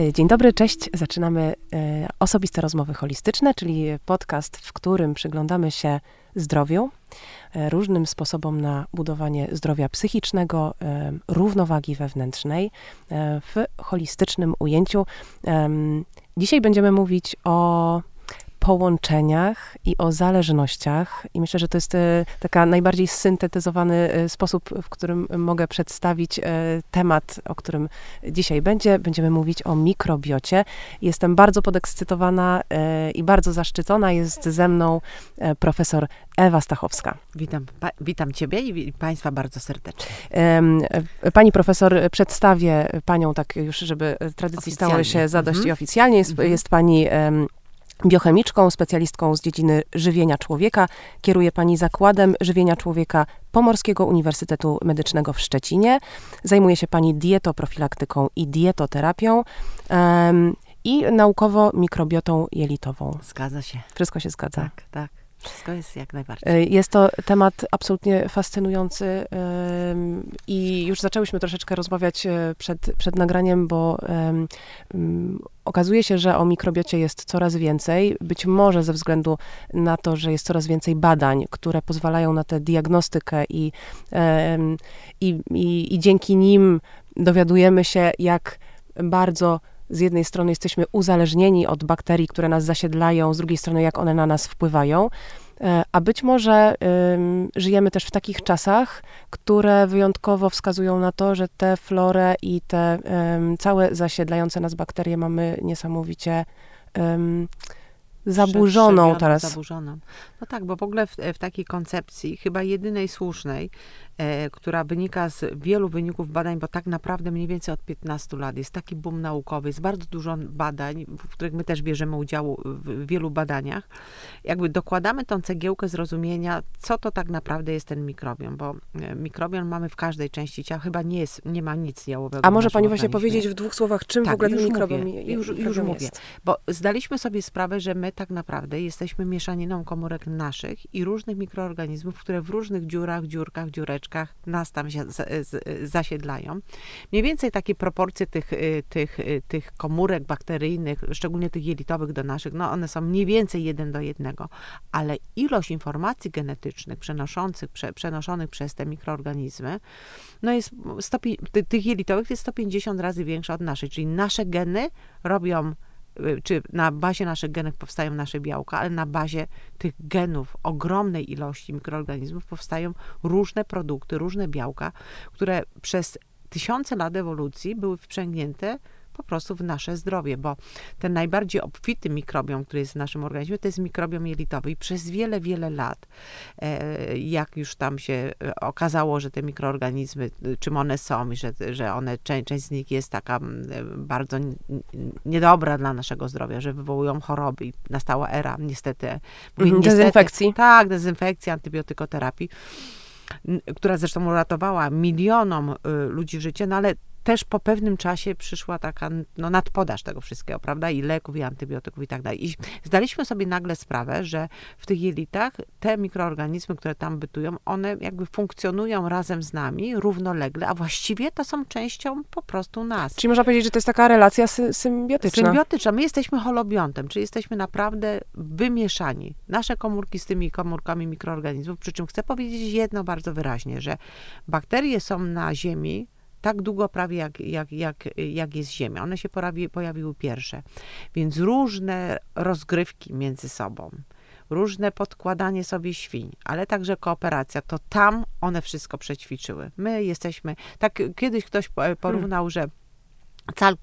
E, dzień dobry, cześć. Zaczynamy e, osobiste rozmowy holistyczne, czyli podcast, w którym przyglądamy się zdrowiu, e, różnym sposobom na budowanie zdrowia psychicznego, równowagi wewnętrznej w holistycznym ujęciu. Dzisiaj będziemy mówić o połączeniach i o zależnościach. I myślę, że to jest e, taka najbardziej syntetyzowany e, sposób, w którym mogę przedstawić e, temat, o którym dzisiaj będzie. Będziemy mówić o mikrobiocie. Jestem bardzo podekscytowana i bardzo zaszczycona. Jest ze mną profesor Ewa Stachowska. Witam, pa, witam Ciebie i Państwa bardzo serdecznie. Pani profesor, przedstawię Panią tak już, żeby tradycji stało się zadość mhm. i oficjalnie. Jest, mhm. jest Pani biochemiczką, specjalistką z dziedziny żywienia człowieka. Kieruje pani Zakładem Żywienia Człowieka Pomorskiego Uniwersytetu Medycznego w Szczecinie. Zajmuje się pani dietoprofilaktyką i dietoterapią. Um, i naukowo mikrobiotą jelitową. Zgadza się. Wszystko się zgadza. Tak, tak. Wszystko jest jak najbardziej. E, jest to temat absolutnie fascynujący i już zaczęłyśmy troszeczkę rozmawiać e, przed, przed nagraniem, bo okazuje się, że o mikrobiocie jest coraz więcej. Być może ze względu na to, że jest coraz więcej badań, które pozwalają na tę diagnostykę i, i, i, i dzięki nim dowiadujemy się, jak bardzo z jednej strony jesteśmy uzależnieni od bakterii, które nas zasiedlają, z drugiej strony jak one na nas wpływają. E, a być może żyjemy też w takich czasach, które wyjątkowo wskazują na to, że tę florę i te całe zasiedlające nas bakterie mamy niesamowicie zaburzoną teraz. Zaburzoną. No tak, bo w ogóle w, w takiej koncepcji, chyba jedynej słusznej, która wynika z wielu wyników badań, bo tak naprawdę mniej więcej od 15 lat jest taki boom naukowy, jest bardzo dużo badań, w których my też bierzemy udział w wielu badaniach. Jakby dokładamy tą cegiełkę zrozumienia, co to tak naprawdę jest ten mikrobiom, bo e, mikrobiom mamy w każdej części ciała, chyba nie jest, nie ma nic jałowego. A może pani właśnie powiedzieć w dwóch słowach, czym tak, w ogóle ten mikrobiom, mówię, już, już mówię, bo zdaliśmy sobie sprawę, że my tak naprawdę jesteśmy mieszaniną komórek naszych i różnych mikroorganizmów, które w różnych dziurach, dziurkach, dziureczkach nas tam zasiedlają. Mniej więcej takie proporcje tych, y, tych, y, tych komórek bakteryjnych, szczególnie tych jelitowych do naszych, no one są mniej więcej jeden do jednego, ale ilość informacji genetycznych przenoszących, prze, przenoszonych przez te mikroorganizmy, no jest 100, tych jelitowych jest 150 razy większa od naszej, czyli nasze geny robią czy na bazie naszych genów powstają nasze białka, ale na bazie tych genów, ogromnej ilości mikroorganizmów powstają różne produkty, różne białka, które przez tysiące lat ewolucji były wprzęgnięte po prostu w nasze zdrowie, bo ten najbardziej obfity mikrobiom, który jest w naszym organizmie, to jest mikrobiom jelitowy i przez wiele, wiele lat, e, jak już tam się e, okazało, że te mikroorganizmy, czym one są i że, że one, część, część z nich jest taka bardzo niedobra dla naszego zdrowia, że wywołują choroby i nastała era niestety, mówię, mhm, dezynfekcji. Niestety, tak, dezynfekcji, antybiotykoterapii która zresztą uratowała milionom y, ludzi życie, no ale też po pewnym czasie przyszła taka no, nadpodaż tego wszystkiego, prawda? I leków, i antybiotyków, i tak dalej. I zdaliśmy sobie nagle sprawę, że w tych jelitach te mikroorganizmy, które tam bytują, one jakby funkcjonują razem z nami równolegle, a właściwie to są częścią po prostu nas. Czyli można powiedzieć, że to jest taka relacja sy symbiotyczna. Symbiotyczna. My jesteśmy holobiontem, czyli jesteśmy naprawdę wymieszani. Nasze komórki z tymi komórkami mikroorganizmów, przy czym chcę powiedzieć jedno bardzo wyraźnie, że bakterie są na Ziemi tak długo prawie jak, jak, jak, jak jest Ziemia. One się pojawi, pojawiły pierwsze. Więc różne rozgrywki między sobą, różne podkładanie sobie świń, ale także kooperacja, to tam one wszystko przećwiczyły. My jesteśmy, tak kiedyś ktoś porównał, że cal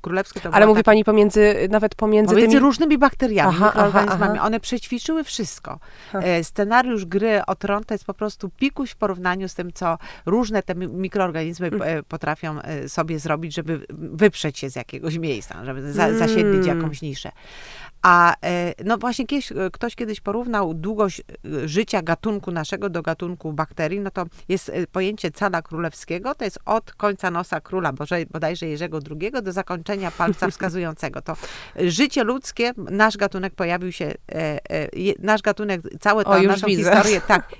królewski. To Ale mówi tak, pani pomiędzy, nawet pomiędzy, pomiędzy tymi... różnymi bakteriami, aha, mikroorganizmami. Aha, One przećwiczyły wszystko. E, scenariusz gry o tron to jest po prostu pikuś w porównaniu z tym, co różne te mikroorganizmy mm. potrafią e, sobie zrobić, żeby wyprzeć się z jakiegoś miejsca, żeby za, zasiedlić mm. jakąś niszę. A e, no właśnie kiedyś, e, ktoś kiedyś porównał długość e, życia gatunku naszego do gatunku bakterii, no to jest pojęcie cala królewskiego, to jest od końca nosa króla, bodajże Jerzego drugiego do zakończenia palca wskazującego. To życie ludzkie, nasz gatunek pojawił się, nasz gatunek, całe tą naszą widzę. historię, tak,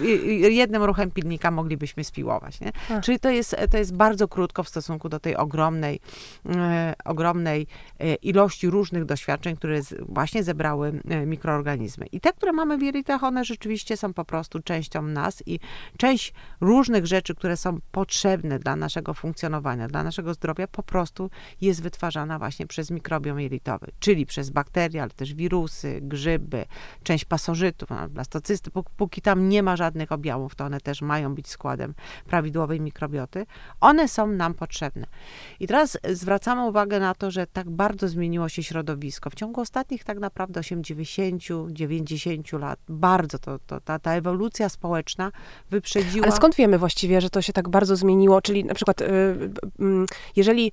jednym ruchem pilnika moglibyśmy spiłować. Nie? Czyli to jest, to jest bardzo krótko w stosunku do tej ogromnej, ogromnej ilości różnych doświadczeń, które właśnie zebrały e, mikroorganizmy. I te, które mamy w jelitach, one rzeczywiście są po prostu częścią nas i część różnych rzeczy, które są potrzebne dla naszego funkcjonowania, dla naszego zdrowia, po prostu jest wytwarzana właśnie przez mikrobiom jelitowy, czyli przez bakterie, ale też wirusy, grzyby, część pasożytów, blastocysty. Póki tam nie ma żadnych objawów, to one też mają być składem prawidłowej mikrobioty. One są nam potrzebne. I teraz zwracamy uwagę na to, że tak bardzo zmieniło się środowisko. W ciągu ostatnich tak naprawdę 80, 90 lat bardzo to, to ta, ta ewolucja społeczna wyprzedziła. Ale skąd wiemy właściwie, że to się tak bardzo zmieniło? Czyli na przykład, y, y, y, jeżeli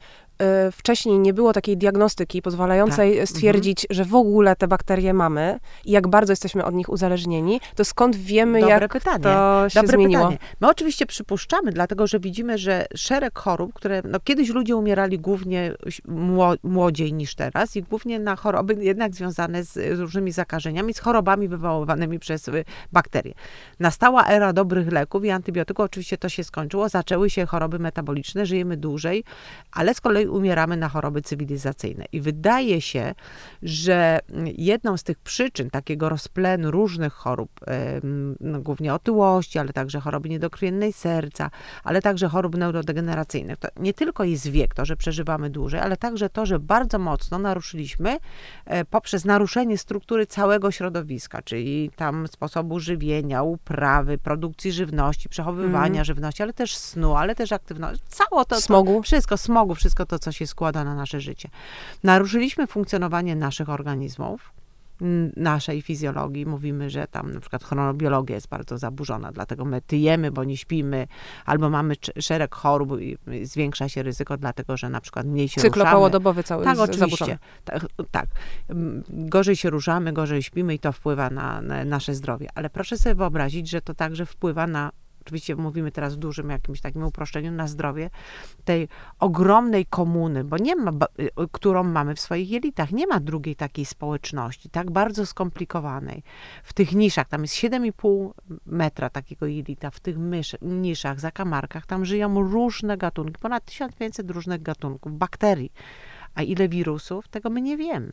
wcześniej nie było takiej diagnostyki pozwalającej tak. stwierdzić, mhm. że w ogóle te bakterie mamy i jak bardzo jesteśmy od nich uzależnieni, to skąd wiemy, Dobre jak pytanie. to się Dobre zmieniło? Pytanie. My oczywiście przypuszczamy, dlatego że widzimy, że szereg chorób, które no, kiedyś ludzie umierali głównie młodziej niż teraz i głównie na choroby jednak związane z różnymi zakażeniami, z chorobami wywoływanymi przez y, bakterie. Nastała era dobrych leków i antybiotyków, oczywiście to się skończyło, zaczęły się choroby metaboliczne, żyjemy dłużej, ale z kolei umieramy na choroby cywilizacyjne. I wydaje się, że jedną z tych przyczyn takiego rozplenu różnych chorób, no, głównie otyłości, ale także choroby niedokrwiennej serca, ale także chorób neurodegeneracyjnych, to nie tylko jest wiek, to, że przeżywamy dłużej, ale także to, że bardzo mocno naruszyliśmy e, poprzez naruszenie struktury całego środowiska, czyli tam sposobu żywienia, uprawy, produkcji żywności, przechowywania mm. żywności, ale też snu, ale też aktywności. Cało to, smogu. To, wszystko, smogu, wszystko to, co się składa na nasze życie. Naruszyliśmy funkcjonowanie naszych organizmów, naszej fizjologii. Mówimy, że tam na przykład chronobiologia jest bardzo zaburzona, dlatego my tyjemy, bo nie śpimy, albo mamy szereg chorób i zwiększa się ryzyko, dlatego że na przykład mniej się Cyklo ruszamy. połodobowy cały tak, oczywiście. Tak, tak. Gorzej się ruszamy, gorzej śpimy i to wpływa na, na nasze zdrowie. Ale proszę sobie wyobrazić, że to także wpływa na oczywiście mówimy teraz w dużym jakimś takim uproszczeniu, na zdrowie tej ogromnej komuny, bo nie ma, y, którą mamy w swoich jelitach, nie ma drugiej takiej społeczności, tak bardzo skomplikowanej. W tych niszach, tam jest 7,5 metra takiego jelita, w tych mysz, niszach, zakamarkach, tam żyją różne gatunki, ponad 1500 różnych gatunków, bakterii. A ile wirusów, tego my nie wiemy.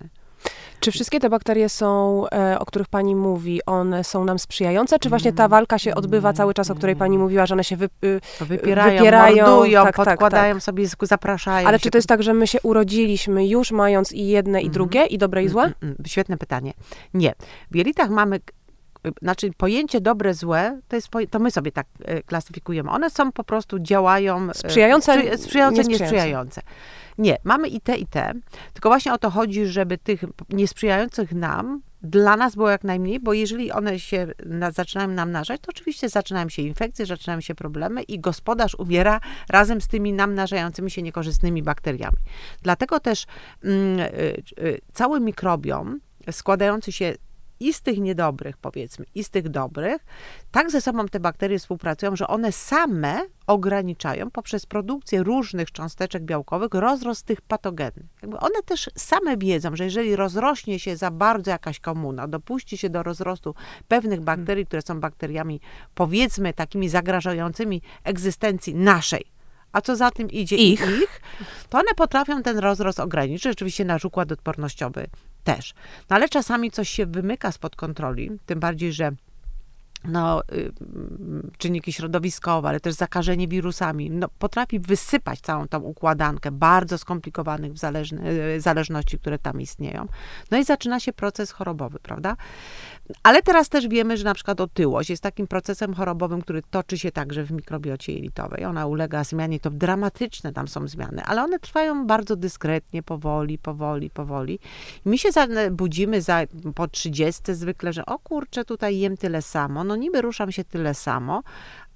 Czy wszystkie te bakterie są, e, o których pani mówi, one są nam sprzyjające, czy właśnie ta walka się odbywa cały czas, o której pani mówiła, że one się wy, y, wypierają, wypierają mordują, tak, tak podkładają tak, tak. sobie, zapraszają Ale się. czy to jest tak, że my się urodziliśmy już mając i jedne, i mhm. drugie, i dobre, i złe? Mm, mm, świetne pytanie. Nie. W jelitach mamy znaczy pojęcie dobre, złe, to, jest, to my sobie tak e, klasyfikujemy. One są po prostu, działają... E, sprzyjające, sprzyjające, niesprzyjające. niesprzyjające. Nie, mamy i te, i te. Tylko właśnie o to chodzi, żeby tych niesprzyjających nam dla nas było jak najmniej, bo jeżeli one się na, zaczynają nam narzać, to oczywiście zaczynają się infekcje, zaczynają się problemy i gospodarz umiera razem z tymi nam narzającymi się niekorzystnymi bakteriami. Dlatego też mm, y, y, cały mikrobiom składający się i z tych niedobrych, powiedzmy, i z tych dobrych, tak ze sobą te bakterie współpracują, że one same ograniczają poprzez produkcję różnych cząsteczek białkowych rozrost tych patogennych. Jakby one też same wiedzą, że jeżeli rozrośnie się za bardzo jakaś komuna, dopuści się do rozrostu pewnych bakterii, które są bakteriami, powiedzmy, takimi zagrażającymi egzystencji naszej, a co za tym idzie ich, ich to one potrafią ten rozrost ograniczyć. Rzeczywiście nasz układ odpornościowy też. No ale czasami coś się wymyka spod kontroli, tym bardziej, że no, y, czynniki środowiskowe, ale też zakażenie wirusami, no, potrafi wysypać całą tą układankę bardzo skomplikowanych y, zależności, które tam istnieją. No i zaczyna się proces chorobowy, prawda? Ale teraz też wiemy, że na przykład otyłość jest takim procesem chorobowym, który toczy się także w mikrobiocie jelitowej. Ona ulega zmianie, to dramatyczne tam są zmiany, ale one trwają bardzo dyskretnie, powoli, powoli, powoli. I my się budzimy za, po 30 zwykle, że o kurczę, tutaj jem tyle samo, no niby ruszam się tyle samo,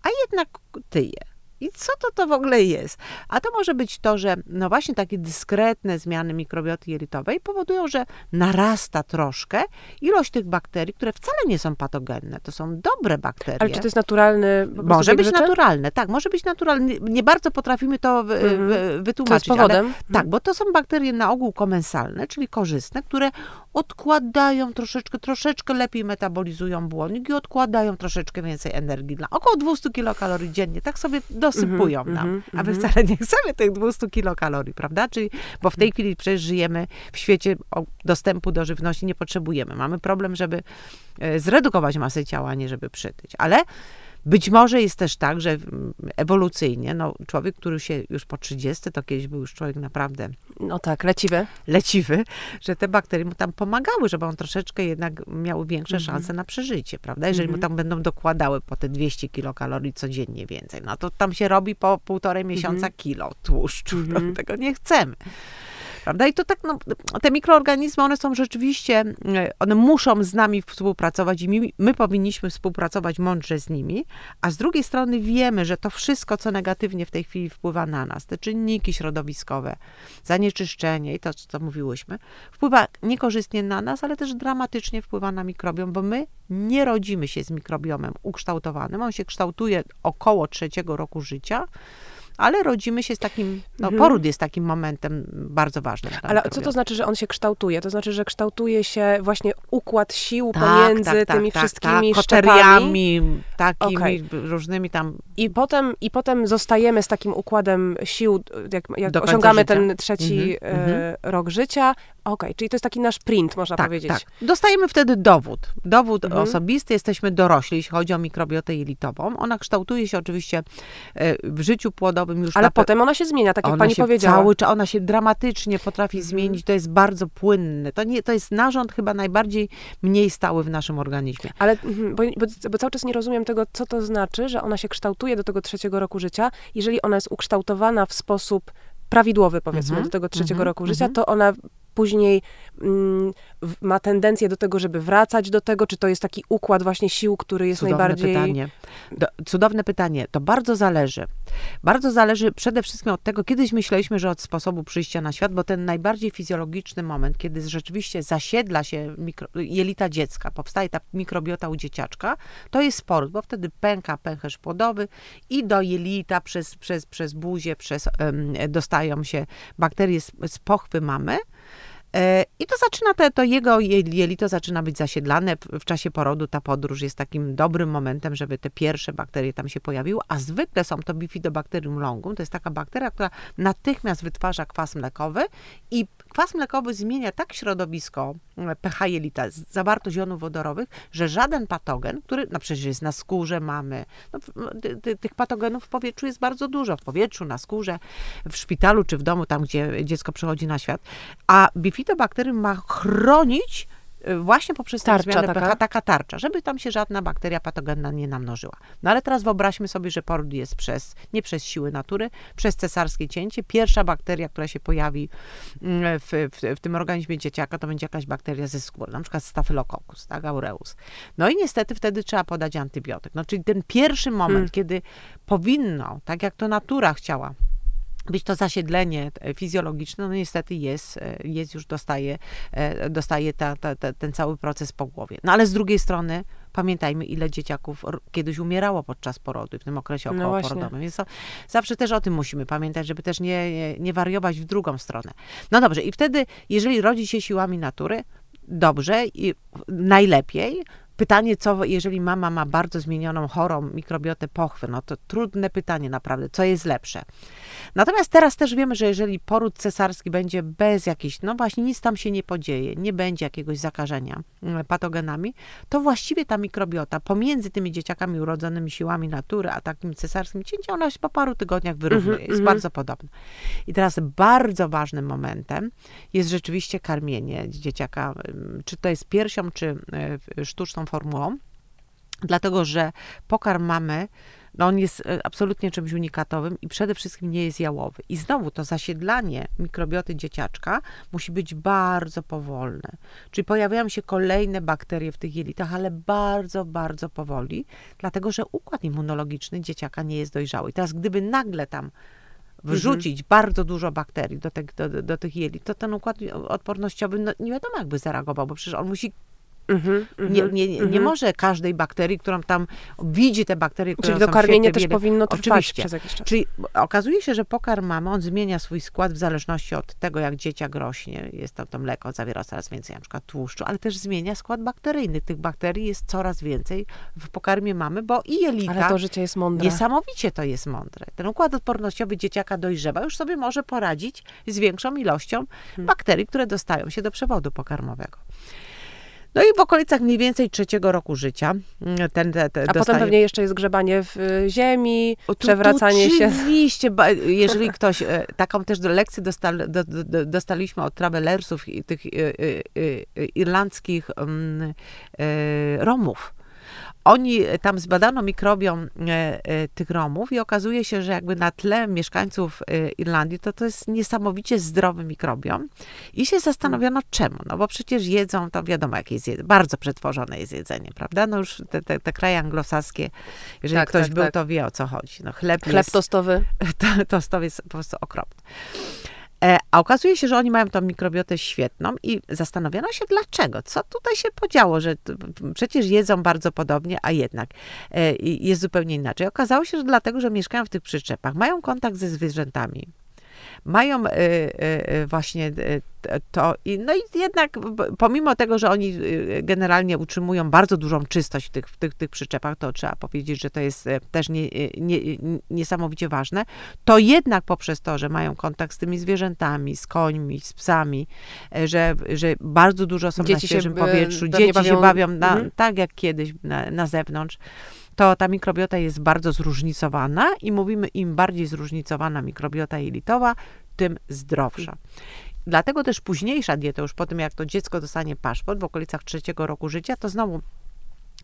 a jednak tyję I co to to w ogóle jest? A to może być to, że no właśnie takie dyskretne zmiany mikrobioty jelitowej powodują, że narasta troszkę ilość tych bakterii, które wcale nie są patogenne. To są dobre bakterie. Ale czy to jest naturalny? Może być naturalne, tak, może być naturalne. Nie, bardzo potrafimy to w, Mhm. w, wytłumaczyć. Co jest powodem? Ale, tak, bo to są bakterie na ogół komensalne, czyli korzystne, które odkładają troszeczkę, troszeczkę lepiej metabolizują błonnik i odkładają troszeczkę więcej energii. Dla około 200 kilokalorii dziennie. Tak sobie dosypują Mhm, nam. mhm, A my mhm. wcale nie chcemy tych 200 kilokalorii, prawda? Czyli, bo w tej chwili przecież żyjemy w świecie dostępu do żywności, nie potrzebujemy. Mamy problem, żeby e, zredukować masę ciała, a nie żeby przytyć. Ale być może jest też tak, że mm, ewolucyjnie, no, człowiek, który się już po 30, to kiedyś był już człowiek naprawdę No tak, leciwe. leciwy, że te bakterie mu tam pomagały, żeby on troszeczkę jednak miał większe Mhm. szanse na przeżycie, prawda? Jeżeli mu Mhm. tam będą dokładały po te 200 kilokalorii codziennie więcej, no to tam się robi po półtorej miesiąca kilo tłuszczu. Mhm. No, tego nie chcemy. Prawda? I to tak, no, te mikroorganizmy, one są rzeczywiście, e, one muszą z nami współpracować i my, my powinniśmy współpracować mądrze z nimi, a z drugiej strony wiemy, że to wszystko, co negatywnie w tej chwili wpływa na nas, te czynniki środowiskowe, zanieczyszczenie i to, co mówiłyśmy, wpływa niekorzystnie na nas, ale też dramatycznie wpływa na mikrobiom, bo my nie rodzimy się z mikrobiomem ukształtowanym. On się kształtuje około trzeciego roku życia, ale rodzimy się z takim, no Mhm. poród jest takim momentem bardzo ważnym. Ale co to znaczy, że on się kształtuje? To znaczy, że kształtuje się właśnie układ sił Tak, pomiędzy tak, tak, tymi tak, wszystkimi tak, koteriami, takimi Okej. różnymi tam. I potem, I potem zostajemy z takim układem sił, jak, jak osiągamy ten trzeci Mhm, e, mhm. rok życia. Okej, czyli to jest taki nasz print, można Tak, powiedzieć. tak. Dostajemy wtedy dowód. Dowód Mhm. osobisty. Jesteśmy dorośli, jeśli chodzi o mikrobiotę jelitową. Ona kształtuje się oczywiście e, w życiu płodowym już Ale na potem ona się zmienia, tak jak pani powiedziała. Cały czas, ona się dramatycznie potrafi Mhm. zmienić. To jest bardzo płynne. To, nie, to jest narząd chyba najbardziej mniej stały w naszym organizmie. Ale mhm, bo, bo, bo cały czas nie rozumiem tego, co to znaczy, że ona się kształtuje do tego trzeciego roku życia. Jeżeli ona jest ukształtowana w sposób prawidłowy, powiedzmy, Mhm, do tego trzeciego mhm, roku życia, to ona później mm, ma tendencję do tego, żeby wracać do tego, czy to jest taki układ właśnie sił, który jest Cudowne najbardziej... pytanie. Do, cudowne pytanie. To bardzo zależy. Bardzo zależy przede wszystkim od tego, kiedyś myśleliśmy, że od sposobu przyjścia na świat, bo ten najbardziej fizjologiczny moment, kiedy rzeczywiście zasiedla się mikro, jelita dziecka, powstaje ta mikrobiota u dzieciaczka, to jest sport, bo wtedy pęka pęcherz płodowy i do jelita przez, przez, przez buzię, przez, em, dostają się bakterie z, z pochwy mamy. E, I to zaczyna, te, to jego je- jelito zaczyna być zasiedlane. W- czasie porodu ta podróż jest takim dobrym momentem, żeby te pierwsze bakterie tam się pojawiły, a zwykle są to Bifidobacterium longum. To jest taka bakteria, która natychmiast wytwarza kwas mlekowy i kwas mlekowy zmienia tak środowisko e, pH jelita, zawartość jonów wodorowych, że żaden patogen, który no przecież jest na skórze mamy, no, ty, ty, tych patogenów w powietrzu jest bardzo dużo, w powietrzu, na skórze, w szpitalu czy w domu, tam gdzie dziecko przychodzi na świat, a bifidobakterium ma chronić y, właśnie poprzez Tarcza zmianę taka? pH, taka tarcza, żeby tam się żadna bakteria patogenna nie namnożyła. No ale teraz wyobraźmy sobie, że poród jest przez, nie przez siły natury, przez cesarskie cięcie. Pierwsza bakteria, która się pojawi mm, w, w, w tym organizmie dzieciaka, to będzie jakaś bakteria ze skóry, na przykład Staphylococcus, tak, aureus. No i niestety wtedy trzeba podać antybiotyk. No czyli ten pierwszy moment, Hmm. kiedy powinno, tak jak to natura chciała, być to zasiedlenie e, fizjologiczne, no niestety jest, e, jest już dostaje, e, dostaje ta, ta, ta, ten cały proces po głowie. No ale z drugiej strony pamiętajmy, ile dzieciaków kiedyś umierało podczas porodu, w tym okresie No okołoporodowym. Więc to, zawsze też o tym musimy pamiętać, żeby też nie, nie, nie wariować w drugą stronę. No dobrze, i wtedy, jeżeli rodzi się siłami natury, dobrze i najlepiej. Pytanie, co jeżeli mama ma bardzo zmienioną, chorą mikrobiotę pochwy, no to trudne pytanie naprawdę, co jest lepsze. Natomiast teraz też wiemy, że jeżeli poród cesarski będzie bez jakichś, no właśnie nic tam się nie podzieje, nie będzie jakiegoś zakażenia mm, patogenami, to właściwie ta mikrobiota pomiędzy tymi dzieciakami urodzonymi siłami natury, a takim cesarskim cięciem, ona się po paru tygodniach wyrównuje, Mhm, jest mhm. bardzo podobna. I teraz bardzo ważnym momentem jest rzeczywiście karmienie dzieciaka, ym, czy to jest piersią, czy y, formułą, dlatego że pokarm mamy no on jest e, absolutnie czymś unikatowym i przede wszystkim nie jest jałowy. I znowu to zasiedlanie mikrobioty dzieciaczka musi być bardzo powolne. Czyli pojawiają się kolejne bakterie w tych jelitach, ale bardzo, bardzo powoli, dlatego że układ immunologiczny dzieciaka nie jest dojrzały. I teraz gdyby nagle tam wrzucić mhm. bardzo dużo bakterii do, te, do, do, tych jelit, to ten układ odpornościowy no, nie wiadomo jakby zareagował, bo przecież on musi Mm-hmm, nie, nie, nie, mm-hmm. może każdej bakterii, którą tam widzi te bakterie, które Czyli dokarmienie też powinno trwać Oczywiście. przez jakiś czas. Czyli okazuje się, że pokarm mamy, on zmienia swój skład w zależności od tego, jak dzieciak rośnie. Jest tam to mleko, zawiera coraz więcej na przykład tłuszczu, ale też zmienia skład bakteryjny. Tych bakterii jest coraz więcej w pokarmie mamy, bo i jelita... Ale to życie jest mądre. Niesamowicie to jest mądre. Ten układ odpornościowy dzieciaka dojrzewa, już sobie może poradzić z większą ilością hmm. bakterii, które dostają się do przewodu pokarmowego. No i w okolicach mniej więcej trzeciego roku życia. Mm, ten, ten, ten A dostaje... potem pewnie jeszcze jest grzebanie w y, ziemi, tu, przewracanie tu, się. Oczywiście, jeżeli ktoś, e, taką też lekcję do, do, dostaliśmy od travelersów i tych y, y, irlandzkich mm, e, Romów oni tam zbadano mikrobiom e, e, tych Romów i okazuje się, że jakby na tle mieszkańców e, Irlandii to to jest niesamowicie zdrowy mikrobiom. I się zastanowiono czemu, no bo przecież jedzą, to wiadomo jakie jest jedzenie, bardzo przetworzone jest jedzenie, prawda? No już te, te, te kraje anglosaskie, jeżeli tak, ktoś tak, był, tak. to wie o co chodzi. No chleb, chleb jest, tostowy. To, tostowy jest po prostu okropny. E, a okazuje się, że oni mają tą mikrobiotę świetną i zastanowiono się dlaczego, co tutaj się podziało, że przecież jedzą bardzo podobnie, a jednak e, jest zupełnie inaczej. Okazało się, że dlatego, że mieszkają w tych przyczepach, mają kontakt ze zwierzętami, mają y, y, właśnie to. No i jednak pomimo tego, że oni generalnie utrzymują bardzo dużą czystość w tych, w tych, tych przyczepach, to trzeba powiedzieć, że to jest też nie, nie, niesamowicie ważne, to jednak poprzez to, że mają kontakt z tymi zwierzętami, z końmi, z psami, że, że bardzo dużo są dzieci na świeżym się, powietrzu, dzieci bawią, się bawią na, mhm. tak jak kiedyś na, na zewnątrz, to ta mikrobiota jest bardzo zróżnicowana i mówimy, im bardziej zróżnicowana mikrobiota jelitowa, tym zdrowsza. Dlatego też późniejsza dieta, już po tym jak to dziecko dostanie paszport w okolicach trzeciego roku życia, to znowu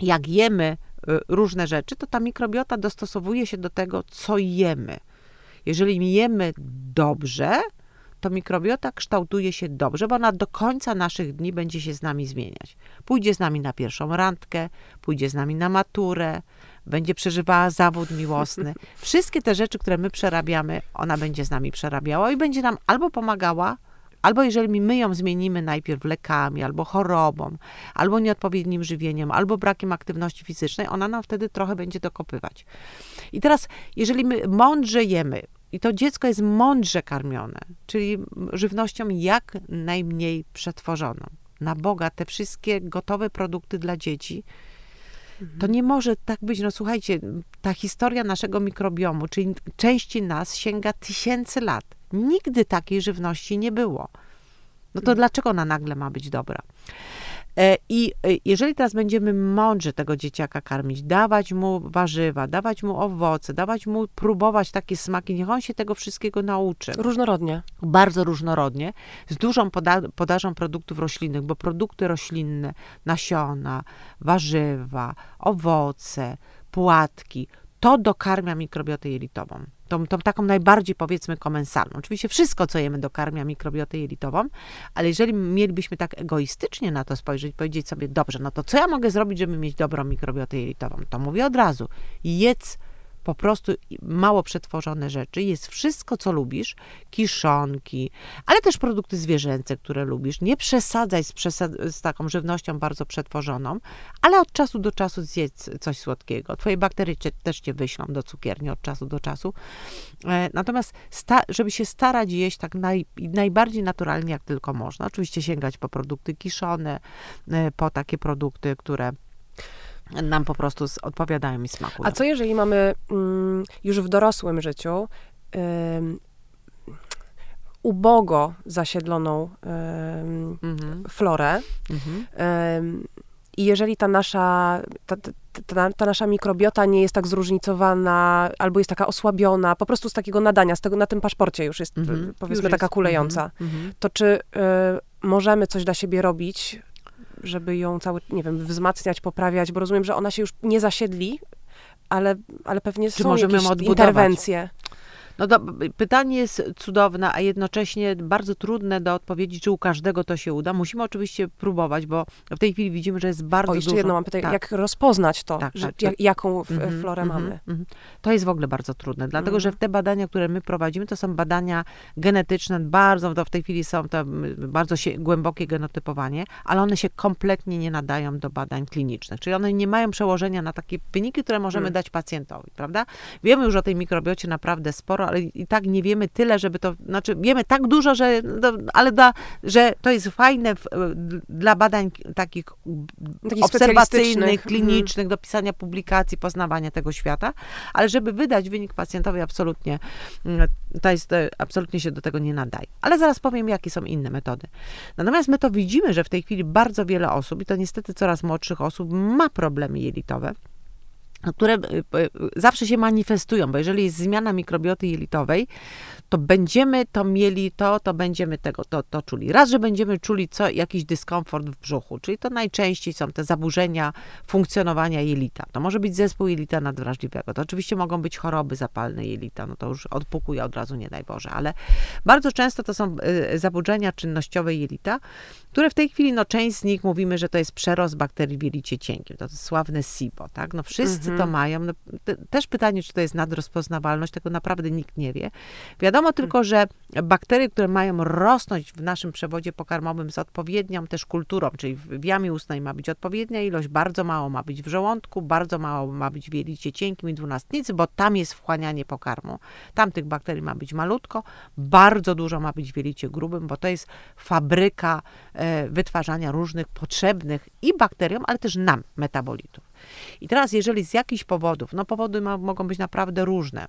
jak jemy y, różne rzeczy, to ta mikrobiota dostosowuje się do tego, co jemy. Jeżeli jemy dobrze, to mikrobiota kształtuje się dobrze, bo ona do końca naszych dni będzie się z nami zmieniać. Pójdzie z nami na pierwszą randkę, pójdzie z nami na maturę, będzie przeżywała zawód miłosny. Wszystkie te rzeczy, które my przerabiamy, ona będzie z nami przerabiała i będzie nam albo pomagała, albo jeżeli my ją zmienimy najpierw lekami, albo chorobą, albo nieodpowiednim żywieniem, albo brakiem aktywności fizycznej, ona nam wtedy trochę będzie dokopywać. I teraz, jeżeli my mądrze jemy, i to dziecko jest mądrze karmione, czyli żywnością jak najmniej przetworzoną. Na Boga te wszystkie gotowe produkty dla dzieci, to nie może tak być. No słuchajcie, ta historia naszego mikrobiomu, czyli części nas sięga tysięcy lat. Nigdy takiej żywności nie było. No to mhm. dlaczego ona nagle ma być dobra? E, I e, jeżeli teraz będziemy mądrze tego dzieciaka karmić, dawać mu warzywa, dawać mu owoce, dawać mu próbować takie smaki, niech on się tego wszystkiego nauczy. Różnorodnie. Bardzo różnorodnie, z dużą poda podażą produktów roślinnych, bo produkty roślinne, nasiona, warzywa, owoce, płatki, to dokarmia mikrobiotę jelitową tą, tą taką najbardziej powiedzmy komensalną. Oczywiście wszystko, co jemy, dokarmia mikrobiotę jelitową, ale jeżeli mielibyśmy tak egoistycznie na to spojrzeć, powiedzieć sobie, dobrze, no to co ja mogę zrobić, żeby mieć dobrą mikrobiotę jelitową? To mówię od razu, jedz po prostu mało przetworzone rzeczy. Jest wszystko, co lubisz, kiszonki, ale też produkty zwierzęce, które lubisz. Nie przesadzaj z, przesad z taką żywnością bardzo przetworzoną, ale od czasu do czasu zjedz coś słodkiego. Twoje bakterie cię, też cię wyślą do cukierni od czasu do czasu. E, natomiast, żeby się starać jeść tak naj, najbardziej naturalnie, jak tylko można. Oczywiście sięgać po produkty kiszone, e, po takie produkty, które nam po prostu odpowiadają i smakują. A co jeżeli mamy mm, już w dorosłym życiu ym, ubogo zasiedloną ym, mhm. florę mhm. Ym, i jeżeli ta nasza, ta, ta, ta, nasza mikrobiota nie jest tak zróżnicowana, albo jest taka osłabiona, po prostu z takiego nadania, z tego na tym paszporcie już jest, mm powiedzmy, już taka jest. kulejąca, mm to czy y, możemy coś dla siebie robić, żeby ją cały, nie wiem, wzmacniać, poprawiać, bo rozumiem, że ona się już nie zasiedli, ale, ale pewnie Czy są możemy jakieś interwencje. No do, pytanie jest cudowne, a jednocześnie bardzo trudne do odpowiedzi, czy u każdego to się uda. Musimy oczywiście próbować, bo w tej chwili widzimy, że jest bardzo O, jeszcze dużo. jedno mam pytanie, tak. jak rozpoznać to, Tak, tak, jak, jaką Mhm, florę mhm, mamy? mhm. To jest w ogóle bardzo trudne, dlatego Mhm. że te badania, które my prowadzimy, to są badania genetyczne, bardzo, to w tej chwili są to mm, bardzo się, głębokie genotypowanie, ale one się kompletnie nie nadają do badań klinicznych, czyli one nie mają przełożenia na takie wyniki, które możemy Mhm. dać pacjentowi, prawda? Wiemy już o tej mikrobiocie naprawdę sporo, ale i tak nie wiemy tyle, żeby to, znaczy wiemy tak dużo, że, ale da, że to jest fajne w, dla badań takich obserwacyjnych, specjalistycznych. klinicznych, do pisania publikacji, poznawania tego świata, ale żeby wydać wynik pacjentowi absolutnie, mm, to jest, e, absolutnie się do tego nie nadaje. Ale zaraz powiem, jakie są inne metody. Natomiast my to widzimy, że w tej chwili bardzo wiele osób, i to niestety coraz młodszych osób, ma problemy jelitowe, które e, e, zawsze się manifestują, bo jeżeli jest zmiana mikrobioty jelitowej, to będziemy to mieli to, to będziemy tego, to, to czuli. Raz, że będziemy czuli co, jakiś dyskomfort w brzuchu, czyli to najczęściej są te zaburzenia funkcjonowania jelita. To może być zespół jelita nadwrażliwego, to oczywiście mogą być choroby zapalne jelita, no to już odpukuje od razu, nie daj Boże, ale bardzo często to są y, zaburzenia czynnościowe jelita, które w tej chwili, no część z nich mówimy, że to jest przerost bakterii w jelicie cienkim, to, to sławne SIBO, tak, no wszyscy to mają, no, te, też pytanie, czy to jest nadrozpoznawalność, tego naprawdę nikt nie wie. Wiadomo tylko, że bakterie, które mają rosnąć w naszym przewodzie pokarmowym z odpowiednią też kulturą, czyli w jamie ustnej ma być odpowiednia ilość, bardzo mało ma być w żołądku, bardzo mało ma być w jelicie cienkim i dwunastnicy, bo tam jest wchłanianie pokarmu. Tam tych bakterii ma być malutko, bardzo dużo ma być w jelicie grubym, bo to jest fabryka e, wytwarzania różnych potrzebnych i bakteriom, ale też nam metabolitów. I teraz, jeżeli z jakichś powodów, no powody ma, mogą być naprawdę różne,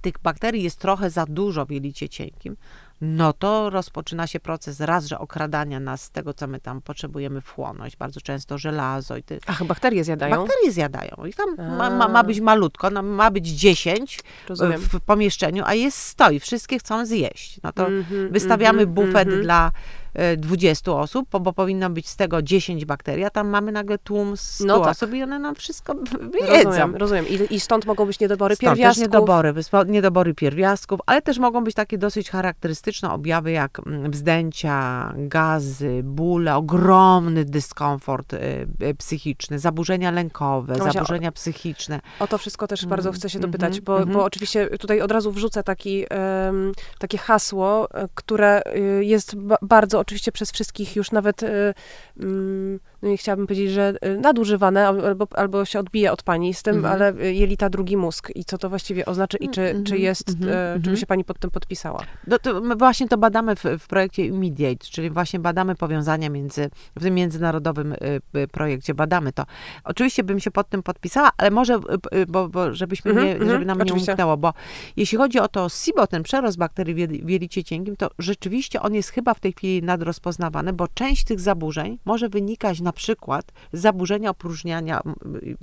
tych bakterii jest trochę za dużo w jelicie cienkim, no to rozpoczyna się proces raz, że okradania nas z tego, co my tam potrzebujemy wchłonąć. Bardzo często żelazo i ty, Ach, bakterie zjadają? bakterie zjadają. I tam ma, ma, ma być malutko, no, ma być 10 Rozumiem. w pomieszczeniu, a jest 100 i wszystkie chcą zjeść. No to Mhm, wystawiamy mhm, bufet mhm. dla e, 20 osób, bo, powinno być z tego 10 bakterii, a tam mamy nagle tłum 100 No tak. osób i one nam wszystko jedzą. Rozumiem, rozumiem. I, I stąd mogą być niedobory Stąd też pierwiastków. niedobory, wyspo- niedobory pierwiastków, ale też mogą być takie dosyć charakterystyczne objawy jak mm, wzdęcia, gazy, bóle, ogromny dyskomfort y, y, psychiczny, zaburzenia lękowe, No zaburzenia psychiczne. O to wszystko też bardzo chcę się Mhm, dopytać, bo, mhm. bo oczywiście tutaj od razu wrzucę taki, em, takie hasło, e, które y, jest ba- bardzo oczywiście przez wszystkich już nawet, y, mm, no nie chciałabym powiedzieć, że y, nadużywane, al- albo, albo się odbija od pani z tym, Mhm. ale y, jelita drugi mózg i co to właściwie oznacza i czy, Mhm, czy jest, mhm, e, czy by mhm. się pani pod tym podpisała? No to my właśnie to badamy w, w projekcie Immediate, czyli właśnie badamy powiązania między, w tym międzynarodowym y, y, projekcie, badamy to. Oczywiście bym się pod tym podpisała, ale może, y, y, bo, bo żebyśmy Mhm, nie, mhm, żeby nam oczywiście. nie umknęło, bo jeśli chodzi o to SIBO, ten przerost bakterii w jeli- w jelicie cienkim, to rzeczywiście on jest chyba w tej chwili nadrozpoznawany, bo część tych zaburzeń może wynikać na przykład z zaburzenia opróżniania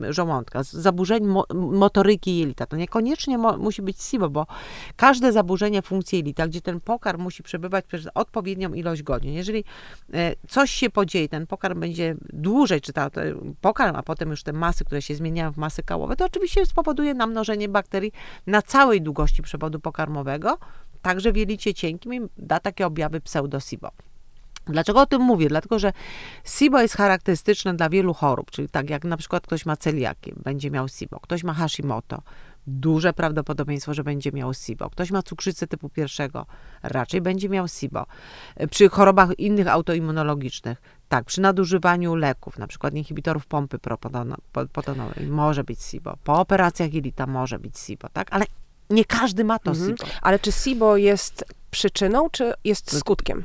żołądka, z zaburzeń mo, motoryki jelita. To niekoniecznie musi być SIBO, bo każde zaburzenie funkcji jelita, gdzie ten pokarm musi przebywać przez odpowiednią ilość godzin. Jeżeli e, coś się podzieje, ten pokarm będzie dłużej, czy ta, pokarm, a potem już te masy, które się zmieniają w masy kałowe, to oczywiście spowoduje namnożenie bakterii na całej długości przewodu pokarmowego, także w jelicie cienkim da takie objawy pseudosibo. Dlaczego o tym mówię? Dlatego, że SIBO jest charakterystyczne dla wielu chorób, czyli tak jak na przykład ktoś ma celiakię, będzie miał SIBO, ktoś ma Hashimoto, duże prawdopodobieństwo, że będzie miał SIBO. Ktoś ma cukrzycę typu pierwszego, raczej będzie miał SIBO. Przy chorobach innych autoimmunologicznych, tak, przy nadużywaniu leków, na przykład inhibitorów pompy protonowej, może być SIBO. Po operacjach jelita może być SIBO, tak? Ale nie każdy ma to Mhm. SIBO. Ale czy SIBO jest przyczyną, czy jest skutkiem?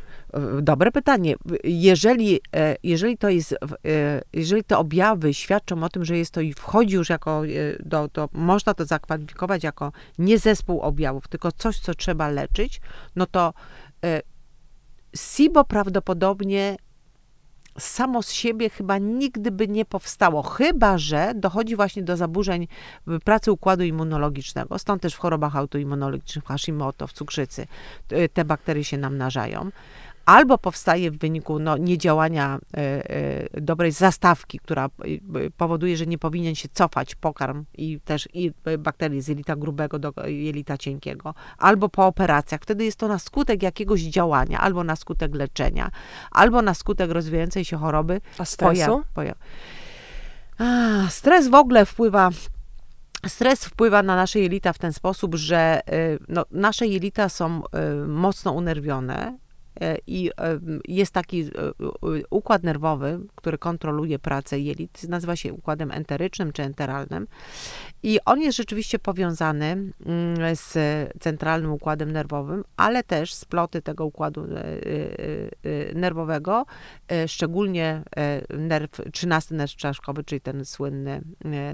Dobre pytanie. Jeżeli, e, jeżeli to jest, e, jeżeli te objawy świadczą o tym, że jest to i wchodzi już jako, e, do, do, można to zakwalifikować jako nie zespół objawów, tylko coś, co trzeba leczyć, no to SIBO prawdopodobnie samo z siebie chyba nigdy by nie powstało, chyba że dochodzi właśnie do zaburzeń pracy układu immunologicznego. Stąd też w chorobach autoimmunologicznych, w Hashimoto, w cukrzycy, te bakterie się namnażają. Albo powstaje w wyniku no, niedziałania e, e, dobrej zastawki, która e, powoduje, że nie powinien się cofać pokarm i też i bakterie z jelita grubego do jelita cienkiego, albo po operacjach. Wtedy jest to na skutek jakiegoś działania, albo na skutek leczenia, albo na skutek rozwijającej się choroby. A stresu? Poja- a, stres w ogóle wpływa Stres wpływa na nasze jelita w ten sposób, że no, nasze jelita są mocno unerwione, I e, jest taki e, układ nerwowy, który kontroluje pracę jelit, nazywa się układem enterycznym czy enteralnym. I on jest rzeczywiście powiązany mm, z centralnym układem nerwowym, ale też sploty tego układu nerwowego, szczególnie nerw, 13 nerw czaszkowy, czyli ten słynny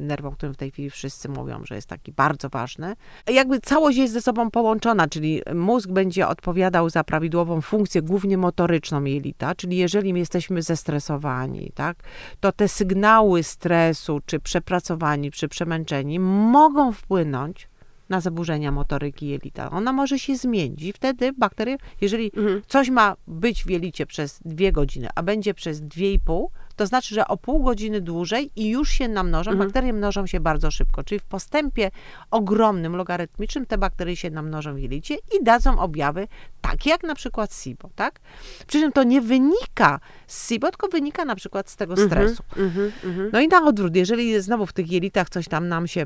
nerw, o którym w tej chwili wszyscy mówią, że jest taki bardzo ważny. Jakby całość jest ze sobą połączona, czyli mózg będzie odpowiadał za prawidłową funkcję funkcję głównie motoryczną jelita, czyli jeżeli jesteśmy zestresowani, tak, to te sygnały stresu, czy przepracowani, czy przemęczeni mogą wpłynąć na zaburzenia motoryki jelita. Ona może się zmienić i wtedy bakterie, jeżeli mhm. coś ma być w jelicie przez dwie godziny, a będzie przez dwie i pół, to znaczy, że o pół godziny dłużej i już się namnożą. Mhm. Bakterie mnożą się bardzo szybko, czyli w postępie ogromnym, logarytmicznym te bakterie się namnożą w jelicie i dadzą objawy takie jak na przykład SIBO, tak? Przy czym to nie wynika z SIBO, tylko wynika na przykład z tego mhm, stresu. Mhm, mhm, no i na odwrót, jeżeli znowu w tych jelitach coś tam nam się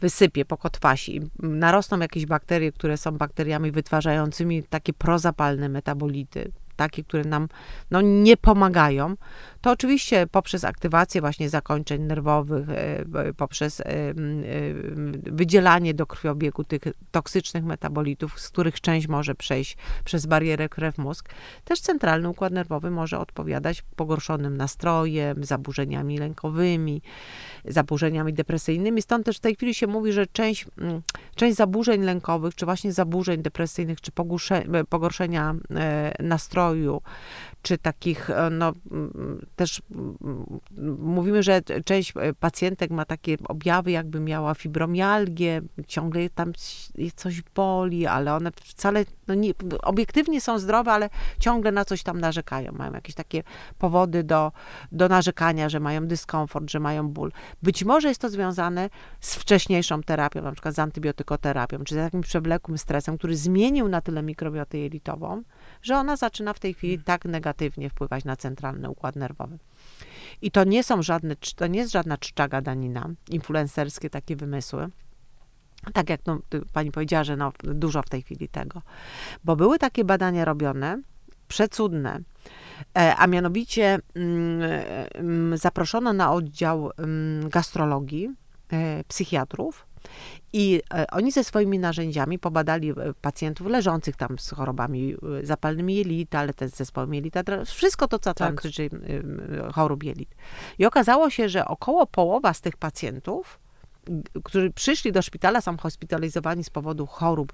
wysypie, pokotwasi, narosną jakieś bakterie, które są bakteriami wytwarzającymi takie prozapalne metabolity, takie, które nam no, nie pomagają, to oczywiście poprzez aktywację właśnie zakończeń nerwowych, e, poprzez e, e, wydzielanie do krwiobiegu tych toksycznych metabolitów, z których część może przejść przez barierę krew-mózg, też centralny układ nerwowy może odpowiadać pogorszonym nastrojem, zaburzeniami lękowymi, zaburzeniami depresyjnymi. Stąd też w tej chwili się mówi, że część, część zaburzeń lękowych, czy właśnie zaburzeń depresyjnych, czy pogorszenia nastroju, czy takich, e, no też mówimy, że część pacjentek ma takie objawy, jakby miała fibromialgię, ciągle tam coś boli, ale one wcale, no nie, obiektywnie są zdrowe, ale ciągle na coś tam narzekają. Mają jakieś takie powody do, do narzekania, że mają dyskomfort, że mają ból. Być może jest to związane z wcześniejszą terapią, na przykład z antybiotykoterapią, czy z takim przewlekłym stresem, który zmienił na tyle mikrobiotę jelitową, że ona zaczyna w tej chwili hmm. tak negatywnie wpływać na centralny układ nerwowy. I to nie są żadne, to nie jest żadna czcza gadanina, influencerskie takie wymysły. Tak jak no, pani powiedziała, że no, dużo w tej chwili tego. Bo były takie badania robione, przecudne, e, a mianowicie mm, mm, zaproszono na oddział mm, gastrologii e, psychiatrów i e, oni ze swoimi narzędziami pobadali pacjentów leżących tam z chorobami zapalnymi jelita, ale też z zespołem jelita, wszystko to, co tam tak. dotyczy chorób jelit. I okazało się, że około połowa z tych pacjentów którzy przyszli do szpitala, są hospitalizowani z powodu chorób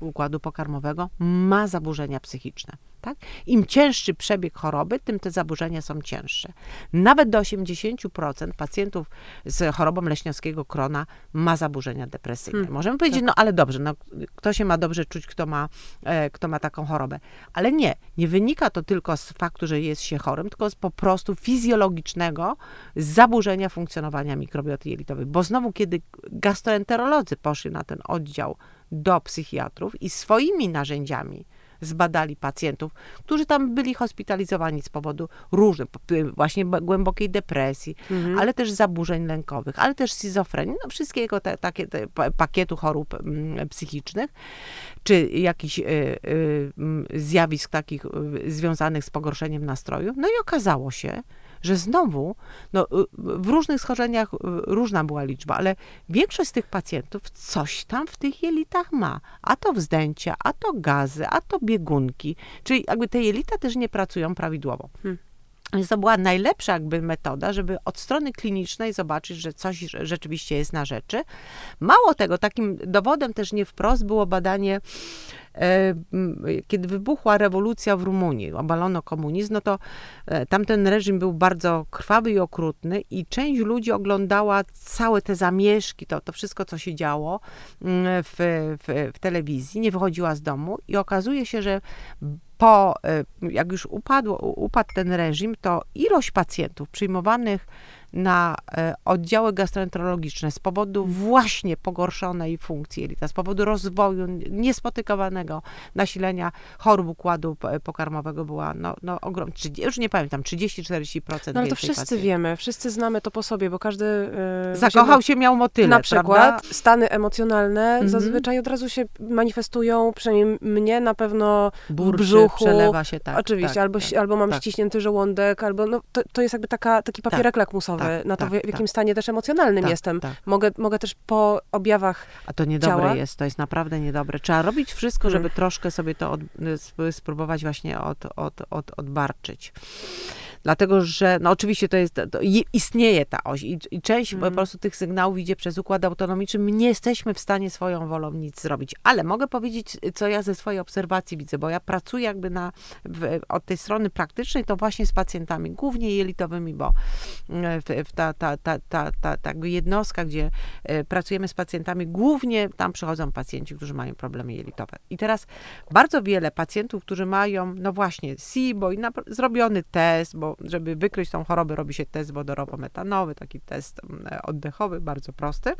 układu pokarmowego, ma zaburzenia psychiczne. Tak? Im cięższy przebieg choroby, tym te zaburzenia są cięższe. Nawet do 80% pacjentów z chorobą leśniowskiego krona ma zaburzenia depresyjne. Hmm, Możemy powiedzieć, tak. no ale dobrze, no, kto się ma dobrze czuć, kto ma, e, kto ma taką chorobę. Ale nie, nie wynika to tylko z faktu, że jest się chorym, tylko z po prostu fizjologicznego zaburzenia funkcjonowania mikrobioty jelitowej. Bo znowu, kiedy gastroenterolodzy poszli na ten oddział do psychiatrów i swoimi narzędziami zbadali pacjentów, którzy tam byli hospitalizowani z powodu różnych, właśnie głębokiej depresji, mhm. ale też zaburzeń lękowych, ale też schizofrenii, no wszystkiego te, takie te pakietu chorób mm, psychicznych, czy jakichś y, y, zjawisk takich y, związanych z pogorszeniem nastroju. No i okazało się, że znowu, no, y, w różnych schorzeniach y, różna była liczba, ale większość z tych pacjentów coś tam w tych jelitach ma. A to wzdęcia, a to gazy, a to biegunki. Czyli jakby te jelita też nie pracują prawidłowo. Hmm. Więc to była najlepsza jakby metoda, żeby od strony klinicznej zobaczyć, że coś rzeczywiście jest na rzeczy. Mało tego, takim dowodem też nie wprost było badanie kiedy wybuchła rewolucja w Rumunii, obalono komunizm, no to e, tamten reżim był bardzo krwawy i okrutny i część ludzi oglądała całe te zamieszki, to, to wszystko, co się działo w, w, w telewizji, nie wychodziła z domu i okazuje się, że po, y, jak już upadło, upadł ten reżim, to ilość pacjentów przyjmowanych na e, oddziały gastroenterologiczne z powodu właśnie pogorszonej funkcji jelita, z powodu rozwoju niespotykanego nasilenia chorób układu pokarmowego była no, no ogrom, już nie pamiętam, 30-40% No ale to wszyscy pacjentów. wiemy, wszyscy znamy to po sobie, bo każdy... Yy, Zakochał się, miał motyle, Na przykład prawda? stany emocjonalne mhm. zazwyczaj od razu się manifestują, przynajmniej mnie na pewno Burczy, brzuchu. przelewa się, tak. Oczywiście, tak, albo, tak, albo mam tak. ściśnięty żołądek, albo no, to, to jest jakby taka, taki tak. papierek lakmusowy tak, na to, w, w jakim stanie też emocjonalnym jestem. Mogę, mogę też po objawach A to niedobre ciała. jest, to jest naprawdę niedobre. Trzeba robić wszystko, żeby hmm. troszkę sobie to od, spróbować właśnie od, od, od, odbarczyć. Dlatego, że no oczywiście to jest, to istnieje ta oś i, i część mm. po mhm. prostu tych sygnałów idzie przez układ autonomiczny. My nie jesteśmy w stanie swoją wolą nic zrobić, ale mogę powiedzieć, co ja ze swojej obserwacji widzę, bo ja pracuję jakby na, w, od tej strony praktycznej, to właśnie z pacjentami, głównie jelitowymi, bo e, w, w ta, ta, ta, ta, ta, ta jednostka, gdzie e, pracujemy z pacjentami, głównie tam przychodzą pacjenci, którzy mają problemy jelitowe. I teraz bardzo wiele pacjentów, którzy mają, no właśnie, SIBO i na, zrobiony test, bo żeby wykryć tą chorobę, robi się test wodorowo-metanowy, taki test mm, oddechowy, bardzo prosty.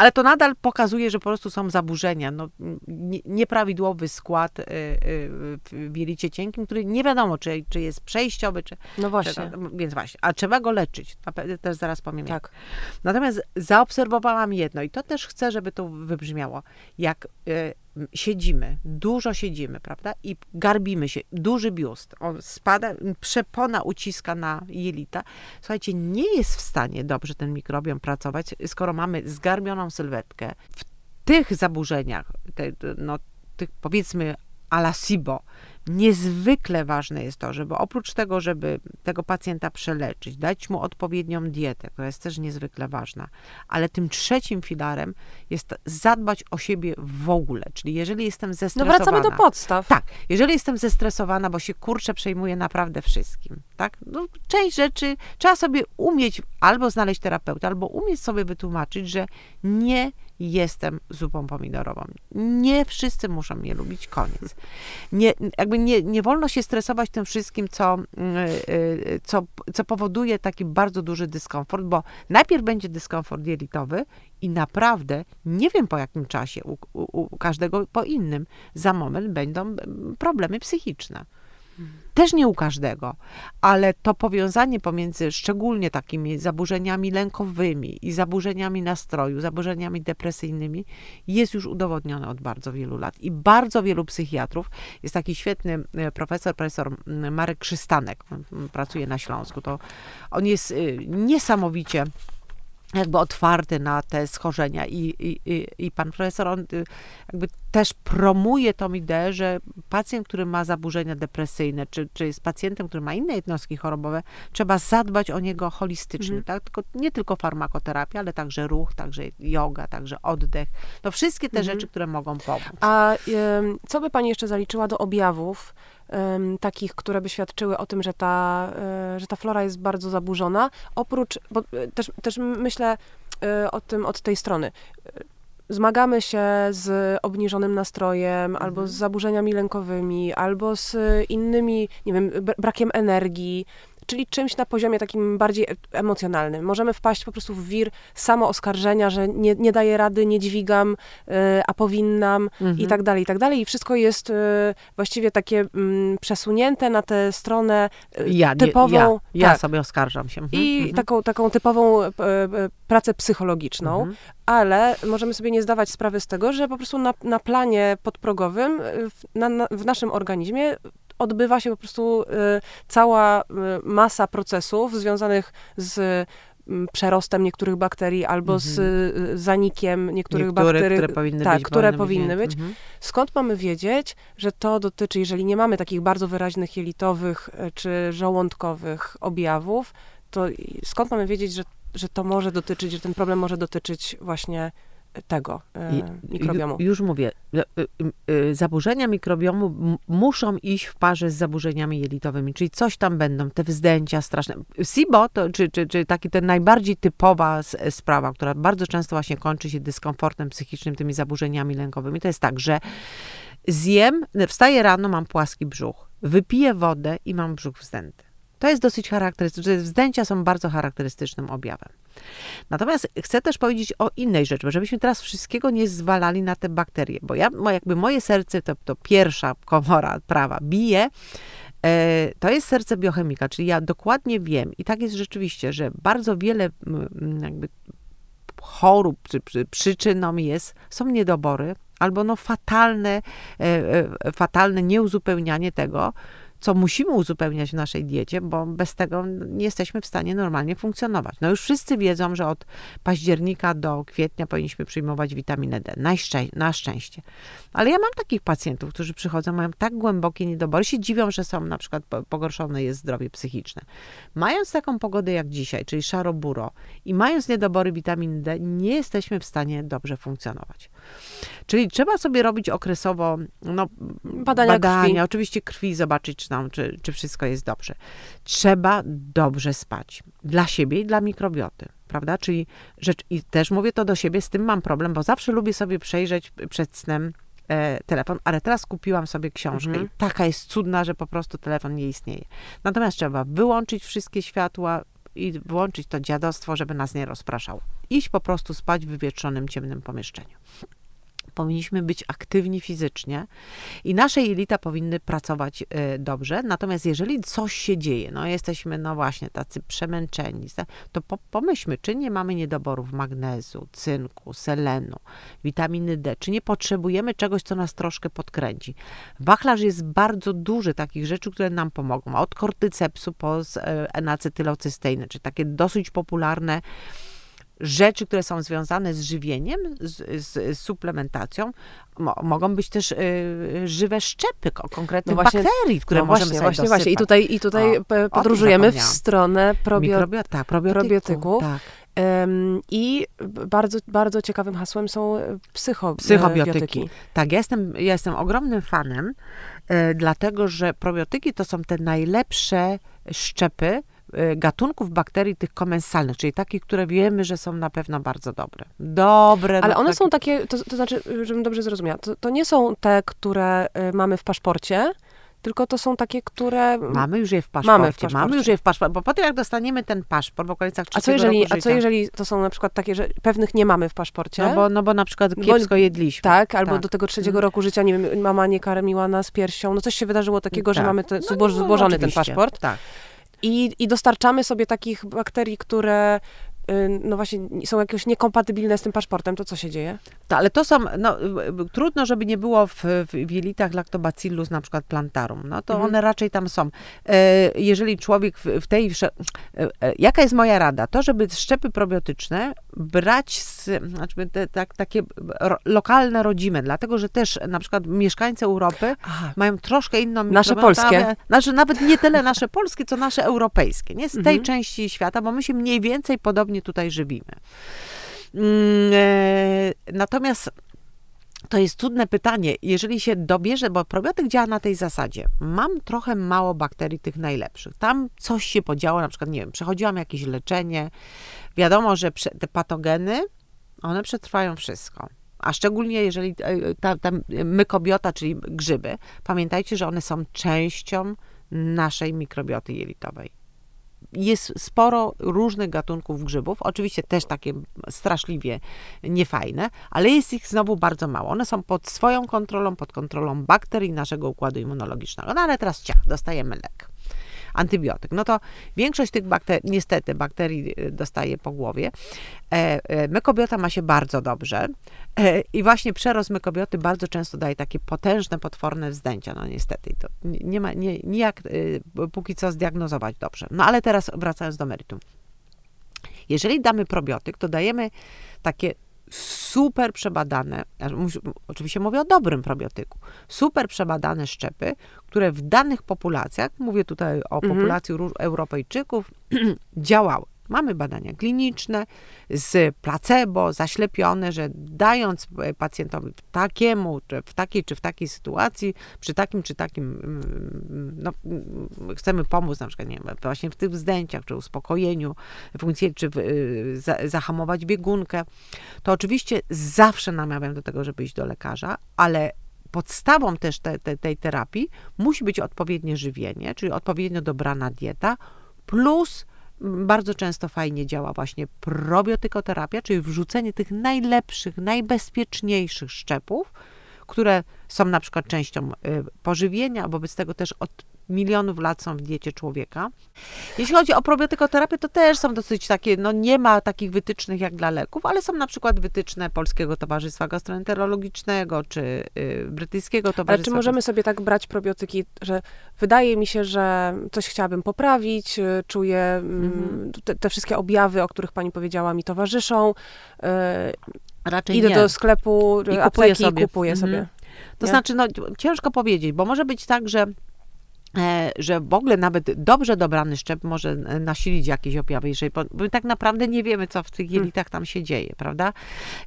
Ale to nadal pokazuje, że po prostu są zaburzenia. No, nieprawidłowy skład y, y, w jelicie cienkim, który nie wiadomo, czy, czy jest przejściowy, czy... No właśnie. Czy, więc właśnie. A trzeba go leczyć. Też zaraz powiem tak. Natomiast zaobserwowałam jedno i to też chcę, żeby to wybrzmiało. Jak y, siedzimy, dużo siedzimy, prawda? I garbimy się, duży biust, on spada, przepona uciska na jelita. Słuchajcie, nie jest w stanie dobrze ten mikrobiom pracować, skoro mamy zgarbioną sylwetkę. W tych zaburzeniach, te, no, tych powiedzmy ala SIBO, Niezwykle ważne jest to, żeby oprócz tego, żeby tego pacjenta przeleczyć, dać mu odpowiednią dietę, która jest też niezwykle ważna, ale tym trzecim filarem jest zadbać o siebie w ogóle. Czyli jeżeli jestem zestresowana. No wracamy do podstaw. Tak. Jeżeli jestem zestresowana, bo się kurczę przejmuję naprawdę wszystkim, tak? No, część rzeczy trzeba sobie umieć albo znaleźć terapeutę, albo umieć sobie wytłumaczyć, że nie jestem zupą pomidorową. Nie wszyscy muszą mnie lubić, koniec. Nie, jakby nie, nie wolno się stresować tym wszystkim, co, mm, y, co, co powoduje taki bardzo duży dyskomfort, bo najpierw będzie dyskomfort jelitowy i naprawdę nie wiem po jakim czasie, u, u, u każdego po innym, za moment będą mm, problemy psychiczne. Też nie u każdego, ale to powiązanie pomiędzy szczególnie takimi zaburzeniami lękowymi i zaburzeniami nastroju, zaburzeniami depresyjnymi jest już udowodnione od bardzo wielu lat. I bardzo wielu psychiatrów, jest taki świetny e, profesor, profesor Marek Krzystanek, pracuje na Śląsku, to on jest y, niesamowicie jakby otwarty na te schorzenia i, i, i pan profesor on y, jakby też promuje tą ideę, że pacjent, który ma zaburzenia depresyjne, czy, czy jest pacjentem, który ma inne jednostki chorobowe, trzeba zadbać o niego holistycznie, mhm. tak? Tylko, nie tylko farmakoterapia, ale także ruch, także yoga, także oddech. No wszystkie te mhm. rzeczy, które mogą pomóc. A y, co by pani jeszcze zaliczyła do objawów takich, które by świadczyły o tym, że ta, e, że ta flora jest bardzo zaburzona. Oprócz, bo e, też, też myślę e, o tym od tej strony zmagamy się z obniżonym nastrojem, mhm. albo z zaburzeniami lękowymi, albo z innymi, nie wiem, brakiem energii, czyli czymś na poziomie takim bardziej emocjonalnym. Możemy wpaść po prostu w wir samooskarżenia, że nie, nie daję rady, nie dźwigam, y, a powinnam mhm. i tak dalej, i tak dalej. I wszystko jest y, właściwie takie mm, przesunięte na tę stronę ja, typową. ja, ja tak. sobie oskarżam się. Mhm. I mhm. taką, taką typową pracę psychologiczną, mhm. ale możemy sobie nie zdawać sprawy z tego, że po prostu na, na planie podprogowym w, na, na, w naszym organizmie odbywa się po prostu y, cała y, masa procesów związanych z mm, przerostem niektórych bakterii albo z mhm. y, zanikiem niektórych, niektórych bakterii. Które powinny tak, być. które powinny być. Mhm. Skąd mamy wiedzieć, że to dotyczy, jeżeli nie mamy takich bardzo wyraźnych jelitowych czy żołądkowych objawów, to skąd mamy wiedzieć, że, że to może dotyczyć, że ten problem może dotyczyć właśnie tego e, mikrobiomu. Już mówię, e, e, zaburzenia mikrobiomu muszą iść w parze z zaburzeniami jelitowymi, czyli coś tam będą, te wzdęcia straszne. SIBO, to, czy, czy, czy taki ten najbardziej typowa sprawa, która bardzo często właśnie kończy się dyskomfortem psychicznym, tymi zaburzeniami lękowymi, to jest tak, że Zjem, wstaję rano, mam płaski brzuch. Wypiję wodę i mam brzuch wzdęty. To jest dosyć charakterystyczne. Wzdęcia są bardzo charakterystycznym objawem. Natomiast chcę też powiedzieć o innej rzeczy, żebyśmy teraz wszystkiego nie zwalali na te bakterie, bo ja, jakby moje serce, to, to pierwsza komora prawa bije, e, to jest serce biochemika, czyli ja dokładnie wiem i tak jest rzeczywiście, że bardzo wiele jakby chorób, czy, czy przyczyną jest, są niedobory, albo no fatalne, e, e, fatalne nieuzupełnianie tego, co musimy uzupełniać w naszej diecie, bo bez tego nie jesteśmy w stanie normalnie funkcjonować. No już wszyscy wiedzą, że od października do kwietnia powinniśmy przyjmować witaminę D. Na, szczę- na szczęście. Ale ja mam takich pacjentów, którzy przychodzą, mają tak głębokie niedobory, się dziwią, że są na przykład pogorszone jest zdrowie psychiczne. Mając taką pogodę jak dzisiaj, czyli szaro-buro i mając niedobory witaminy D, nie jesteśmy w stanie dobrze funkcjonować. Czyli trzeba sobie robić okresowo no, badania, badania krwi. oczywiście krwi, zobaczyć, czy, czy wszystko jest dobrze. Trzeba dobrze spać dla siebie i dla mikrobioty prawda? Czyli rzecz, i też mówię to do siebie, z tym mam problem, bo zawsze lubię sobie przejrzeć przed snem e, telefon, ale teraz kupiłam sobie książkę mhm. i taka jest cudna, że po prostu telefon nie istnieje. Natomiast trzeba wyłączyć wszystkie światła i włączyć to dziadostwo, żeby nas nie rozpraszało. Iść po prostu spać w wywietrzonym, ciemnym pomieszczeniu powinniśmy być aktywni fizycznie i nasze jelita powinny pracować e, dobrze. Natomiast jeżeli coś się dzieje, no jesteśmy no właśnie tacy przemęczeni, to po, pomyślmy, czy nie mamy niedoborów magnezu, cynku, selenu, witaminy D, czy nie potrzebujemy czegoś, co nas troszkę podkręci. Wachlarz jest bardzo duży takich rzeczy, które nam pomogą. Od kortycepsu po e, enacetylocysteiny, czy takie dosyć popularne rzeczy, które są związane z żywieniem, z, z suplementacją, mo, mogą być też y, żywe szczepy konkretnych no właśnie, bakterii, które no możemy właśnie, dosypać. właśnie. I tutaj, i tutaj o, podróżujemy w stronę probio, tak, probiotyku, probiotyków. Tak. I bardzo, bardzo ciekawym hasłem są psycho, psychobiotyki. Tak, ja jestem, ja jestem ogromnym fanem, e, dlatego że probiotyki to są te najlepsze szczepy, gatunków bakterii tych komensalnych, czyli takich, które wiemy, że są na pewno bardzo dobre. Dobre. Ale no, one takie... są takie, to, to, znaczy, żebym dobrze zrozumiała, to, to nie są te, które y, mamy w paszporcie, tylko to są takie, które... Mamy już je w paszporcie. Mamy, w paszporcie. Mamy już je w paszporcie, bo potem jak dostaniemy ten paszport w okolicach a co jeżeli, A co jeżeli to są na przykład takie, że pewnych nie mamy w paszporcie? No bo, no bo na przykład kiepsko bo, jedliśmy. Tak, albo tak. do tego trzeciego mhm. roku życia, nie wiem, mama nie karmiła nas piersią, no coś się wydarzyło takiego, tak. że mamy te, no, złożony no, ten paszport. Tak. I, I dostarczamy sobie takich bakterii, które no właśnie są jakoś niekompatybilne z tym paszportem, to co się dzieje? To, ale to są, no, trudno, żeby nie było w, w jelitach lactobacillus na przykład plantarum, no to mhm. one raczej tam są. E, jeżeli człowiek w, tej, e, e, jaka jest moja rada? To, żeby szczepy probiotyczne brać z, znaczy te, tak, takie lokalne, rodzime, dlatego, że też na przykład mieszkańcy Europy Aha. mają troszkę inną Nasze polskie. Znaczy nawet nie tyle nasze polskie, co nasze europejskie, nie? Z tej mhm. części świata, bo my się mniej więcej podobnie tutaj żywimy. Mm, e, natomiast to jest trudne pytanie. Jeżeli się dobierze, bo probiotyk działa na tej zasadzie. Mam trochę mało bakterii tych najlepszych. Tam coś się podziało, na przykład, nie wiem, przechodziłam jakieś leczenie. Wiadomo, że te patogeny, one przetrwają wszystko. A szczególnie jeżeli e, ta, ta mykobiota, czyli grzyby, pamiętajcie, że one są częścią naszej mikrobioty jelitowej jest sporo różnych gatunków grzybów, oczywiście też takie straszliwie niefajne, ale jest ich znowu bardzo mało. One są pod swoją kontrolą, pod kontrolą bakterii naszego układu immunologicznego. No ale teraz ciach, dostajemy lek antybiotyk. No to większość tych bakterii, niestety, bakterii y, dostaje po głowie. E, e, mykobiota ma się bardzo dobrze e, i właśnie przerost mykobioty bardzo często daje takie potężne, potworne wzdęcia. No niestety, to nie ma nie, nijak póki co zdiagnozować dobrze. No ale teraz wracając do meritum. Jeżeli damy probiotyk, to dajemy takie super przebadane, oczywiście mówię o dobrym probiotyku, super przebadane szczepy, które w danych populacjach, mówię tutaj o mhm. populacji Europejczyków, działały. Mamy badania kliniczne z placebo, zaślepione, że dając pacjentowi takiemu, w takiej czy w takiej sytuacji, przy takim czy takim, mm, no, mm, chcemy pomóc na przykład, nie wiem, właśnie w tych wzdęciach, czy uspokojeniu funkcji, czy w, y, zahamować biegunkę, to oczywiście zawsze namawiam do tego, żeby iść do lekarza, ale podstawą też te, te, tej terapii musi być odpowiednie żywienie, czyli odpowiednio dobrana dieta, plus bardzo często fajnie działa właśnie probiotykoterapia, czyli wrzucenie tych najlepszych, najbezpieczniejszych szczepów, które są na przykład częścią y, pożywienia, wobec tego też od milionów lat są w diecie człowieka. Jeśli chodzi o probiotykoterapię, to też są dosyć takie, no nie ma takich wytycznych jak dla leków, ale są na przykład wytyczne Polskiego Towarzystwa Gastroenterologicznego, czy y, Brytyjskiego Towarzystwa. Ale czy możemy sobie tak brać probiotyki, że wydaje mi się, że coś chciałabym poprawić, y, czuję mm, mhm. te, te, wszystkie objawy, o których pani powiedziała, mi towarzyszą. Y, Raczej Idę nie. do sklepu, I apteki sobie. kupuję mhm. sobie. To nie? znaczy, no ciężko powiedzieć, bo może być tak, że że w ogóle nawet dobrze dobrany szczep może nasilić jakieś objawy, jeżeli, bo tak naprawdę nie wiemy, co w tych hmm. jelitach tam się dzieje, prawda?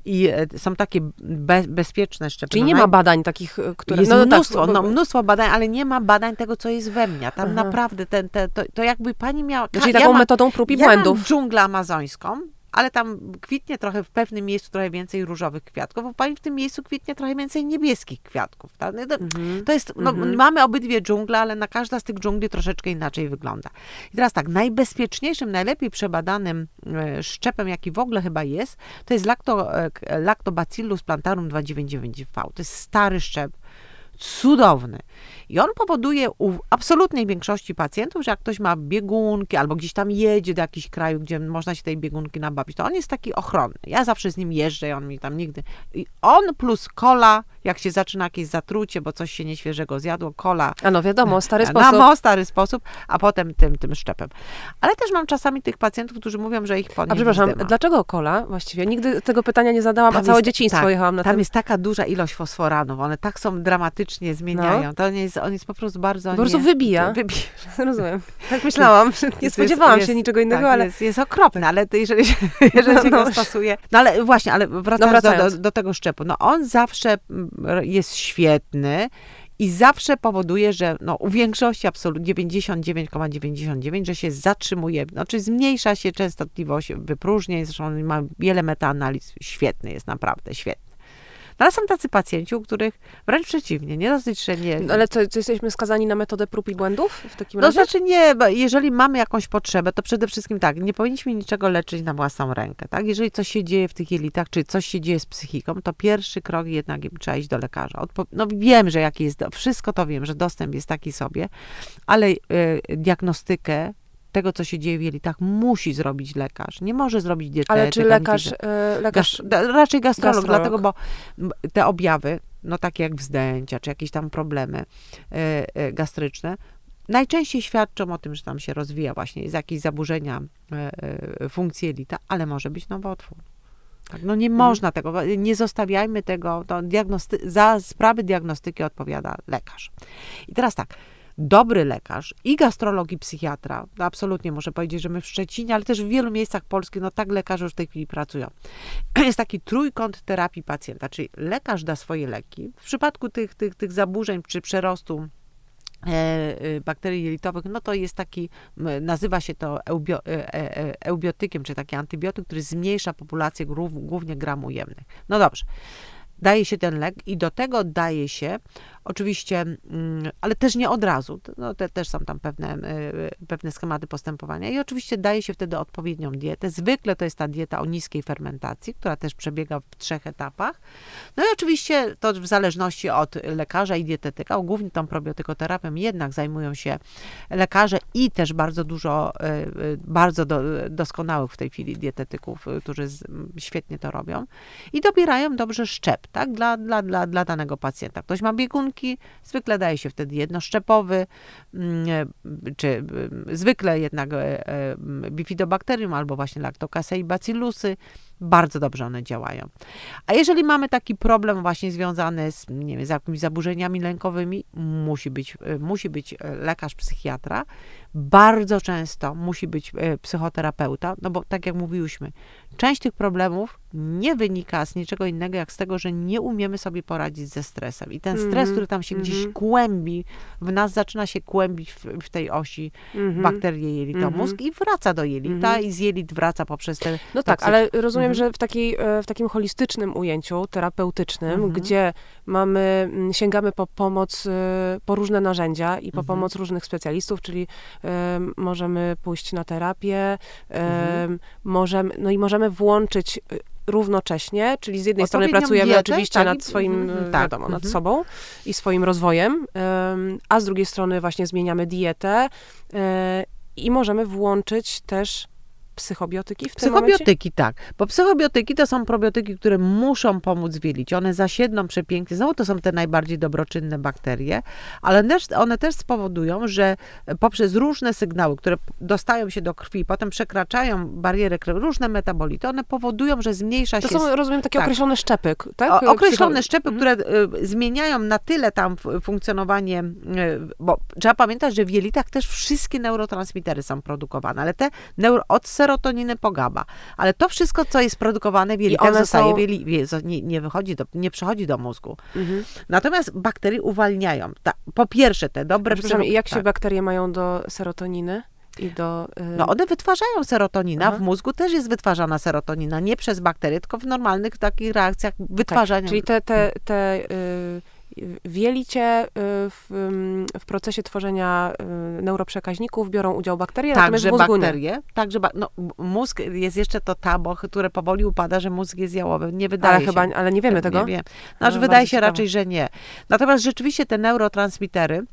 I e, są takie be, bezpieczne szczepy. Czyli no nie ma badań takich, e, które... Jest no, no, mnóstwo, tak, no, mnóstwo badań, ale nie ma badań tego, co jest we mnie. Tam Aha. naprawdę ten, te, to, to jakby pani miała... Czyli taką ja metodą prób i ja błędów. Mam dżunglę amazońską, ale tam kwitnie trochę w pewnym miejscu trochę więcej różowych kwiatków, a pani w tym miejscu kwitnie trochę więcej niebieskich kwiatków. Tak? No to, mm-hmm. to jest, no, mm-hmm. mamy obydwie dżungle, ale na każda z tych dżungli troszeczkę inaczej wygląda. I teraz tak, najbezpieczniejszym, najlepiej przebadanym e, szczepem, jaki w ogóle chyba jest, to jest lacto, e, Lactobacillus plantarum 299V. To jest stary szczep, cudowny. I on powoduje u absolutnej większości pacjentów, że jak ktoś ma biegunki albo gdzieś tam jedzie do jakiegoś kraju, gdzie można się tej biegunki nabawić, to on jest taki ochronny. Ja zawsze z nim jeżdżę i on mi tam nigdy... I on plus kola, jak się zaczyna jakieś zatrucie, bo coś się nieświeżego zjadło, kola... A no wiadomo, stary sposób. No, stary sposób, a potem tym, tym szczepem. Ale też mam czasami tych pacjentów, którzy mówią, że ich podnieść A przepraszam, dlaczego kola właściwie? Nigdy tego pytania nie zadałam, tam a całe jest, dzieciństwo tak, jechałam na Tam tym. jest taka duża ilość fosforanów, one tak są dramatycznie zmieniają. No. To nie jest on jest po prostu bardzo... Po prostu nie, wybija. wybija. Rozumiem. Tak myślałam. Nie spodziewałam jest, się niczego innego, tak, ale... Jest, jest okropne, ale to jeżeli, jeżeli no, się no. go stosuje... No ale właśnie, ale wracając, no, wracając. Do, do, do tego szczepu. No on zawsze mm, jest świetny, i zawsze powoduje, że no, u większości absolutnie 99,99, ,99, że się zatrzymuje, znaczy zmniejsza się częstotliwość wypróżnień, zresztą ma wiele metaanaliz, świetny jest, naprawdę świetny. No ale są tacy pacjenci, u których wręcz przeciwnie, nie dosyć, że nie... No, ale co, co, jesteśmy skazani na metodę prób i błędów w takim no, razie? No znaczy nie, bo jeżeli mamy jakąś potrzebę, to przede wszystkim tak, nie powinniśmy niczego leczyć na własną rękę, tak? Jeżeli coś się dzieje w tych jelitach, czy coś się dzieje z psychiką, to pierwszy krok jednak trzeba iść do lekarza. Odpo no wiem, że jaki jest, wszystko to wiem, że dostęp jest taki sobie, ale y, diagnostykę tego, co się dzieje w jelitach, musi zrobić lekarz. Nie może zrobić dietetyk. Ale czy lekarz... Yy, lekarz raczej gastrolog, gastrolog, dlatego, bo te objawy, no takie jak wzdęcia, czy jakieś tam problemy yy, gastryczne, najczęściej świadczą o tym, że tam się rozwija właśnie, jest jakieś zaburzenia yy, funkcji jelita, ale może być nowotwór. Tak, no nie mhm. można tego, nie zostawiajmy tego, to diagnosty- za sprawy diagnostyki odpowiada lekarz. I teraz tak, dobry lekarz i gastrolog i psychiatra, no absolutnie muszę powiedzieć, że my w Szczecinie, ale też w wielu miejscach polskich, no tak lekarze już w tej chwili pracują. Jest taki trójkąt terapii pacjenta, czyli lekarz da swoje leki. W przypadku tych, tych, tych zaburzeń czy przerostu e, e, bakterii jelitowych, no to jest taki, nazywa się to eubio, e, eubiotykiem, czy taki antybiotyk, który zmniejsza populację głównie gram ujemnych. No dobrze daje się ten lek i do tego daje się Oczywiście, mm, ale też nie od razu. No, te, też są tam pewne, y, pewne schematy postępowania. I oczywiście daje się wtedy odpowiednią dietę. Zwykle to jest ta dieta o niskiej fermentacji, która też przebiega w trzech etapach. No i oczywiście to w zależności od lekarza i dietetyka, głównie tą probiotykoterapią jednak zajmują się lekarze i też bardzo dużo, y, y, bardzo do, doskonałych w tej chwili dietetyków, którzy świetnie to robią. I dobierają dobrze szczep, tak, dla, dla, dla, dla danego pacjenta. Ktoś ma biegun zwykle daje się wtedy jednoszczepowy, mm, e, czy mm, zwykle jednak e, e, bifidobakterium albo właśnie i bacillusy, bardzo dobrze one działają. A jeżeli mamy taki problem właśnie związany z, nie wiem, z jakimiś zaburzeniami lękowymi, musi być, musi być lekarz psychiatra, bardzo często musi być psychoterapeuta, no bo tak jak mówiłyśmy, część tych problemów nie wynika z niczego innego, jak z tego, że nie umiemy sobie poradzić ze stresem. I ten stres, mm -hmm. który tam się mm -hmm. gdzieś kłębi, w nas zaczyna się kłębić w, w tej osi mm -hmm. bakterie jelito mózg mhm. i wraca do jelita mhm. i z jelit wraca poprzez te No tak, ale rozumiem, rozumiem, Mhm. że w, takiej, e, w takim holistycznym ujęciu, terapeutycznym, Mhm. gdzie mamy, mm, sięgamy po pomoc, e, po różne narzędzia i po Mhm. pomoc różnych specjalistów, czyli e, możemy pójść na terapię, Mhm. możemy, no i możemy włączyć równocześnie, czyli z jednej strony pracujemy dietę, oczywiście tak, nad swoim, mhm, tak, wiadomo, nad mhm. sobą i swoim rozwojem, em, a z drugiej strony właśnie zmieniamy dietę i możemy włączyć też psychobiotyki w? Psychobiotyki, tak. Bo psychobiotyki to są probiotyki, które muszą pomóc w jelicie. One zasiedną przepięknie. Znowu to są te najbardziej dobroczynne bakterie, ale też, one też spowodują, że poprzez różne sygnały, które dostają się do krwi, potem przekraczają barierę krwi, różne metabolity, one powodują, że zmniejsza To się są, rozumiem, takie tak. określone szczepy, tak? O, określone Psycho- szczepy, Mhm. które y, zmieniają na tyle tam funkcjonowanie, y, bo trzeba pamiętać, że w jelitach też wszystkie neurotransmitery są produkowane, ale te neuro, od serotoniny po GABA, ale to wszystko, co jest produkowane w jelitach, zostaje są- w jeli, nie, nie wychodzi, do, nie przechodzi do mózgu. Mhm. Natomiast bakterie uwalniają. Ta, po pierwsze te dobre... Przepraszam, i jak się tak. bakterie mają do serotoniny i do... y, No one wytwarzają serotoninę, Aha. w mózgu też jest wytwarzana serotonina, nie przez bakterie, tylko w normalnych takich reakcjach wytwarzania. Tak, czyli te, te, te y, w jelicie y, w, w procesie tworzenia y, neuroprzekaźników biorą udział bakterie, natomiast Także w mózgu nie. bakterie, także ba- no, mózg jest jeszcze to tabo, które powoli upada, że mózg jest jałowy. Nie wydaje Ale się. chyba, ale nie wiemy tego. Nie wiem. No, Znaczy, bardzo wydaje się ciekawe. raczej, że nie. Natomiast rzeczywiście te neurotransmitery,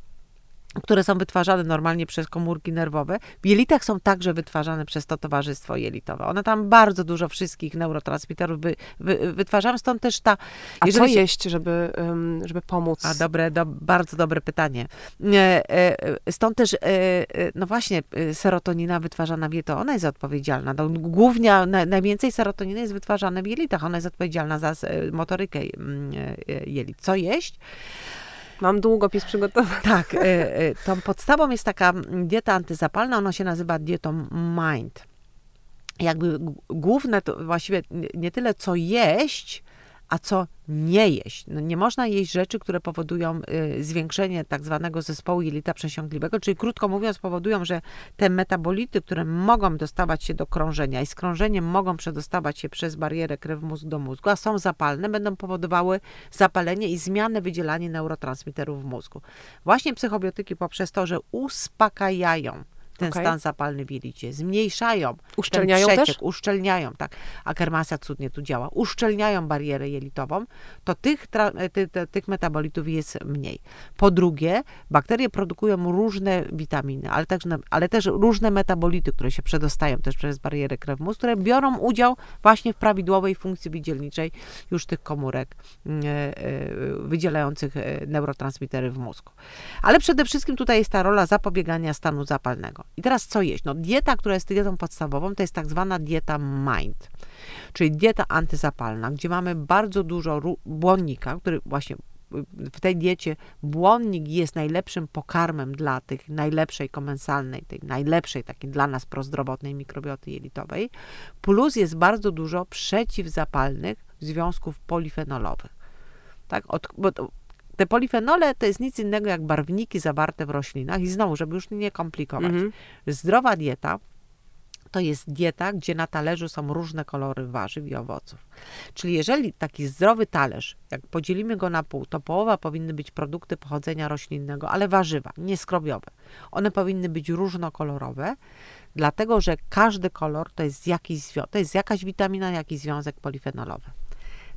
które są wytwarzane normalnie przez komórki nerwowe, w jelitach są także wytwarzane przez to towarzystwo jelitowe. One tam bardzo dużo wszystkich neurotransmiterów wy, wy, wytwarzają, stąd też ta... A co się- jeść, żeby, żeby pomóc? a dobre, do, bardzo dobre pytanie. E, e, Stąd też, e, no właśnie, serotonina wytwarzana w jelitach, ona jest odpowiedzialna. No, głównie, na, najwięcej serotoniny jest wytwarzane w jelitach. Ona jest odpowiedzialna za motorykę mm, jelit. Co jeść? Mam długopis przygotowany. Tak, e, e, tą podstawą jest taka dieta antyzapalna, ona się nazywa dietą MIND. Jakby główne to właściwie nie tyle co jeść, a co nie jeść. No nie można jeść rzeczy, które powodują y, zwiększenie tak zwanego zespołu jelita przesiąkliwego, czyli krótko mówiąc powodują, że te metabolity, które mogą dostawać się do krążenia i z krążeniem mogą przedostawać się przez barierę krew-mózg do mózgu, a są zapalne, będą powodowały zapalenie i zmianę wydzielania neurotransmiterów w mózgu. Właśnie psychobiotyki poprzez to, że uspokajają ten Okej. stan zapalny w jelicie, zmniejszają Uszczelniają ten też? przeciek, uszczelniają, tak. Akermasia cudnie tu działa. Uszczelniają barierę jelitową, to tych, tra- ty, ty, tych metabolitów jest mniej. Po drugie, bakterie produkują różne witaminy, ale, także, ale też różne metabolity, które się przedostają też przez barierę krew-mózg, które biorą udział właśnie w prawidłowej funkcji wydzielniczej już tych komórek mm, e, e, wydzielających e, neurotransmitery w mózgu. Ale przede wszystkim tutaj jest ta rola zapobiegania stanu zapalnego. I teraz co jeść? No dieta, która jest dietą podstawową, to jest tak zwana dieta MIND, czyli dieta antyzapalna, gdzie mamy bardzo dużo błonnika, który właśnie w tej diecie błonnik jest najlepszym pokarmem dla tych najlepszej komensalnej, tej najlepszej takiej dla nas prozdrowotnej mikrobioty jelitowej, plus jest bardzo dużo przeciwzapalnych związków polifenolowych. Tak? Od, bo te polifenole to jest nic innego jak barwniki zawarte w roślinach i znowu, żeby już nie komplikować. Mhm. Zdrowa dieta to jest dieta, gdzie na talerzu są różne kolory warzyw i owoców. Czyli jeżeli taki zdrowy talerz, jak podzielimy go na pół, to połowa powinny być produkty pochodzenia roślinnego, ale warzywa, nie skrobiowe. One powinny być różnokolorowe, dlatego że każdy kolor to jest, jakiś, to jest jakaś witamina, jakiś związek polifenolowy.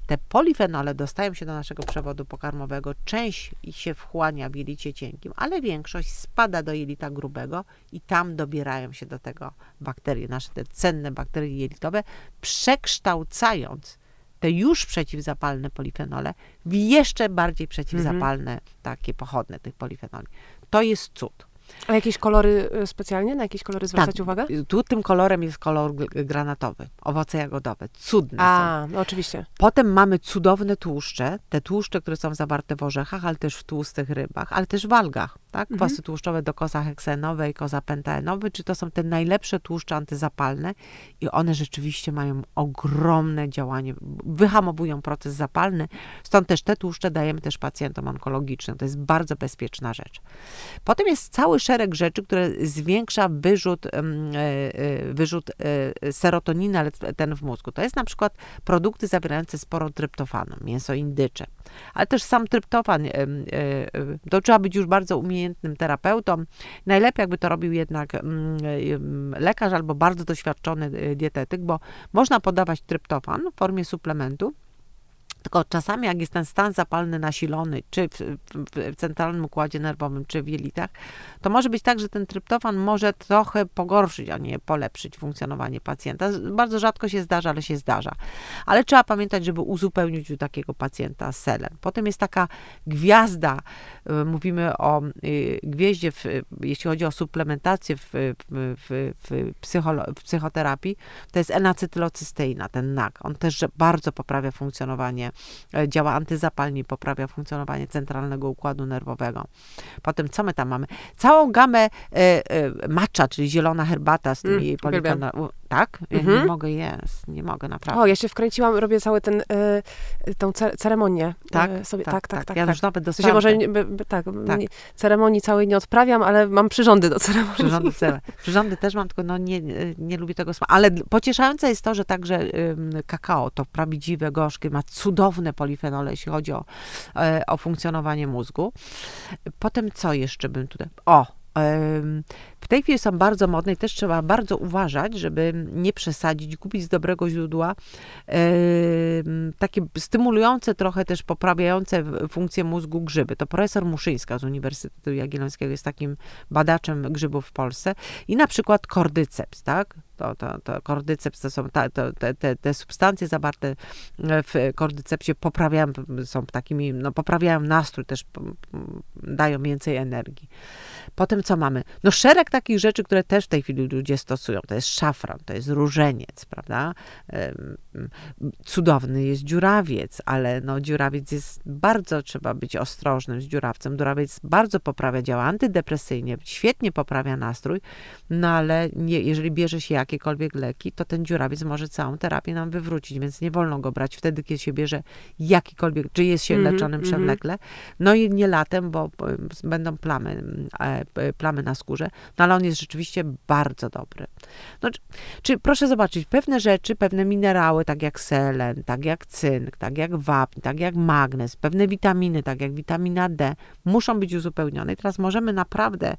Te polifenole dostają się do naszego przewodu pokarmowego, część ich się wchłania w jelicie cienkim, ale większość spada do jelita grubego i tam dobierają się do tego bakterie, nasze te cenne bakterie jelitowe, przekształcając te już przeciwzapalne polifenole w jeszcze bardziej przeciwzapalne, takie pochodne tych polifenoli. To jest cud. A jakieś kolory y, specjalnie? Na jakieś kolory zwracać uwagę? Tu tym kolorem jest kolor granatowy, owoce jagodowe, cudne są. A, no oczywiście. Potem mamy cudowne tłuszcze, te tłuszcze, które są zawarte w orzechach, ale też w tłustych rybach, ale też w algach. Tak? Mhm. Kwasy tłuszczowe do kozaheksenowe i kozapentaenowe, czy to są te najlepsze tłuszcze antyzapalne i one rzeczywiście mają ogromne działanie, wyhamowują proces zapalny, stąd też te tłuszcze dajemy też pacjentom onkologicznym. To jest bardzo bezpieczna rzecz. Potem jest cały szereg rzeczy, które zwiększa wyrzut, e, e, wyrzut e, serotoniny, ale ten w mózgu. To jest na przykład produkty zawierające sporo tryptofanu, mięso indycze, ale też sam tryptofan, to trzeba być już bardzo umiejętnym terapeutą. Najlepiej jakby to robił jednak mm, lekarz albo bardzo doświadczony dietetyk, bo można podawać tryptofan w formie suplementu, tylko czasami, jak jest ten stan zapalny nasilony, czy w, w, centralnym układzie nerwowym, czy w jelitach, to może być tak, że ten tryptofan może trochę pogorszyć, a nie polepszyć funkcjonowanie pacjenta. Bardzo rzadko się zdarza, ale się zdarza. Ale trzeba pamiętać, żeby uzupełnić u takiego pacjenta selen. Potem jest taka gwiazda, y, mówimy o y, gwieździe, w, jeśli chodzi o suplementację w, w, w, w psychoterapii, to jest enacetylocysteina, ten NAK. On też bardzo poprawia funkcjonowanie działa antyzapalnie, poprawia funkcjonowanie centralnego układu nerwowego. Potem co my tam mamy? Całą gamę e, e, matcha, czyli zielona herbata z tymi mm, polifenolami tak? Ja mhm. nie mogę jest, nie mogę naprawdę. O, ja się wkręciłam, robię cały ten, y, tą ceremonię. Tak, y, sobie, tak, tak, tak. tak ja tak. już nawet dostałam. W sensie może, by, tak, tak. Nie, ceremonii całej nie odprawiam, ale mam przyrządy do ceremonii. Przyrządy, przyrządy też mam, tylko no nie, nie lubię tego smaku. Ale pocieszające jest to, że także y, kakao, to prawdziwe, gorzkie, ma cudowne polifenole, jeśli chodzi o, y, o funkcjonowanie mózgu. Potem co jeszcze bym tutaj... O, w tej chwili są bardzo modne i też trzeba bardzo uważać, żeby nie przesadzić, kupić z dobrego źródła takie stymulujące, trochę też poprawiające funkcję mózgu grzyby. To profesor Muszyńska z Uniwersytetu Jagiellońskiego jest takim badaczem grzybów w Polsce i na przykład kordyceps, tak? To, to, to kordyceps to są ta, to, te, te, te substancje zawarte w kordycepsie poprawiają, są takimi, no poprawiają nastrój, też dają więcej energii. Potem co mamy? No szereg takich rzeczy, które też w tej chwili ludzie stosują. To jest szafran, to jest różeniec, prawda? Cudowny jest dziurawiec, ale no dziurawiec jest bardzo, trzeba być ostrożnym z dziurawcem. Dziurawiec bardzo poprawia, działa antydepresyjnie, świetnie poprawia nastrój, no ale nie, jeżeli bierze się jakiekolwiek leki, to ten dziurawiec może całą terapię nam wywrócić, więc nie wolno go brać wtedy, kiedy się bierze jakikolwiek, czy jest się mm -hmm, leczonym mm -hmm. przewlekle. No i nie latem, bo będą plamy, plamy na skórze, no ale on jest rzeczywiście bardzo dobry. No, czy, czy, proszę zobaczyć, pewne rzeczy, pewne minerały, tak jak selen, tak jak cynk, tak jak wapń, tak jak magnez, pewne witaminy, tak jak witamina D, muszą być uzupełnione. I teraz możemy naprawdę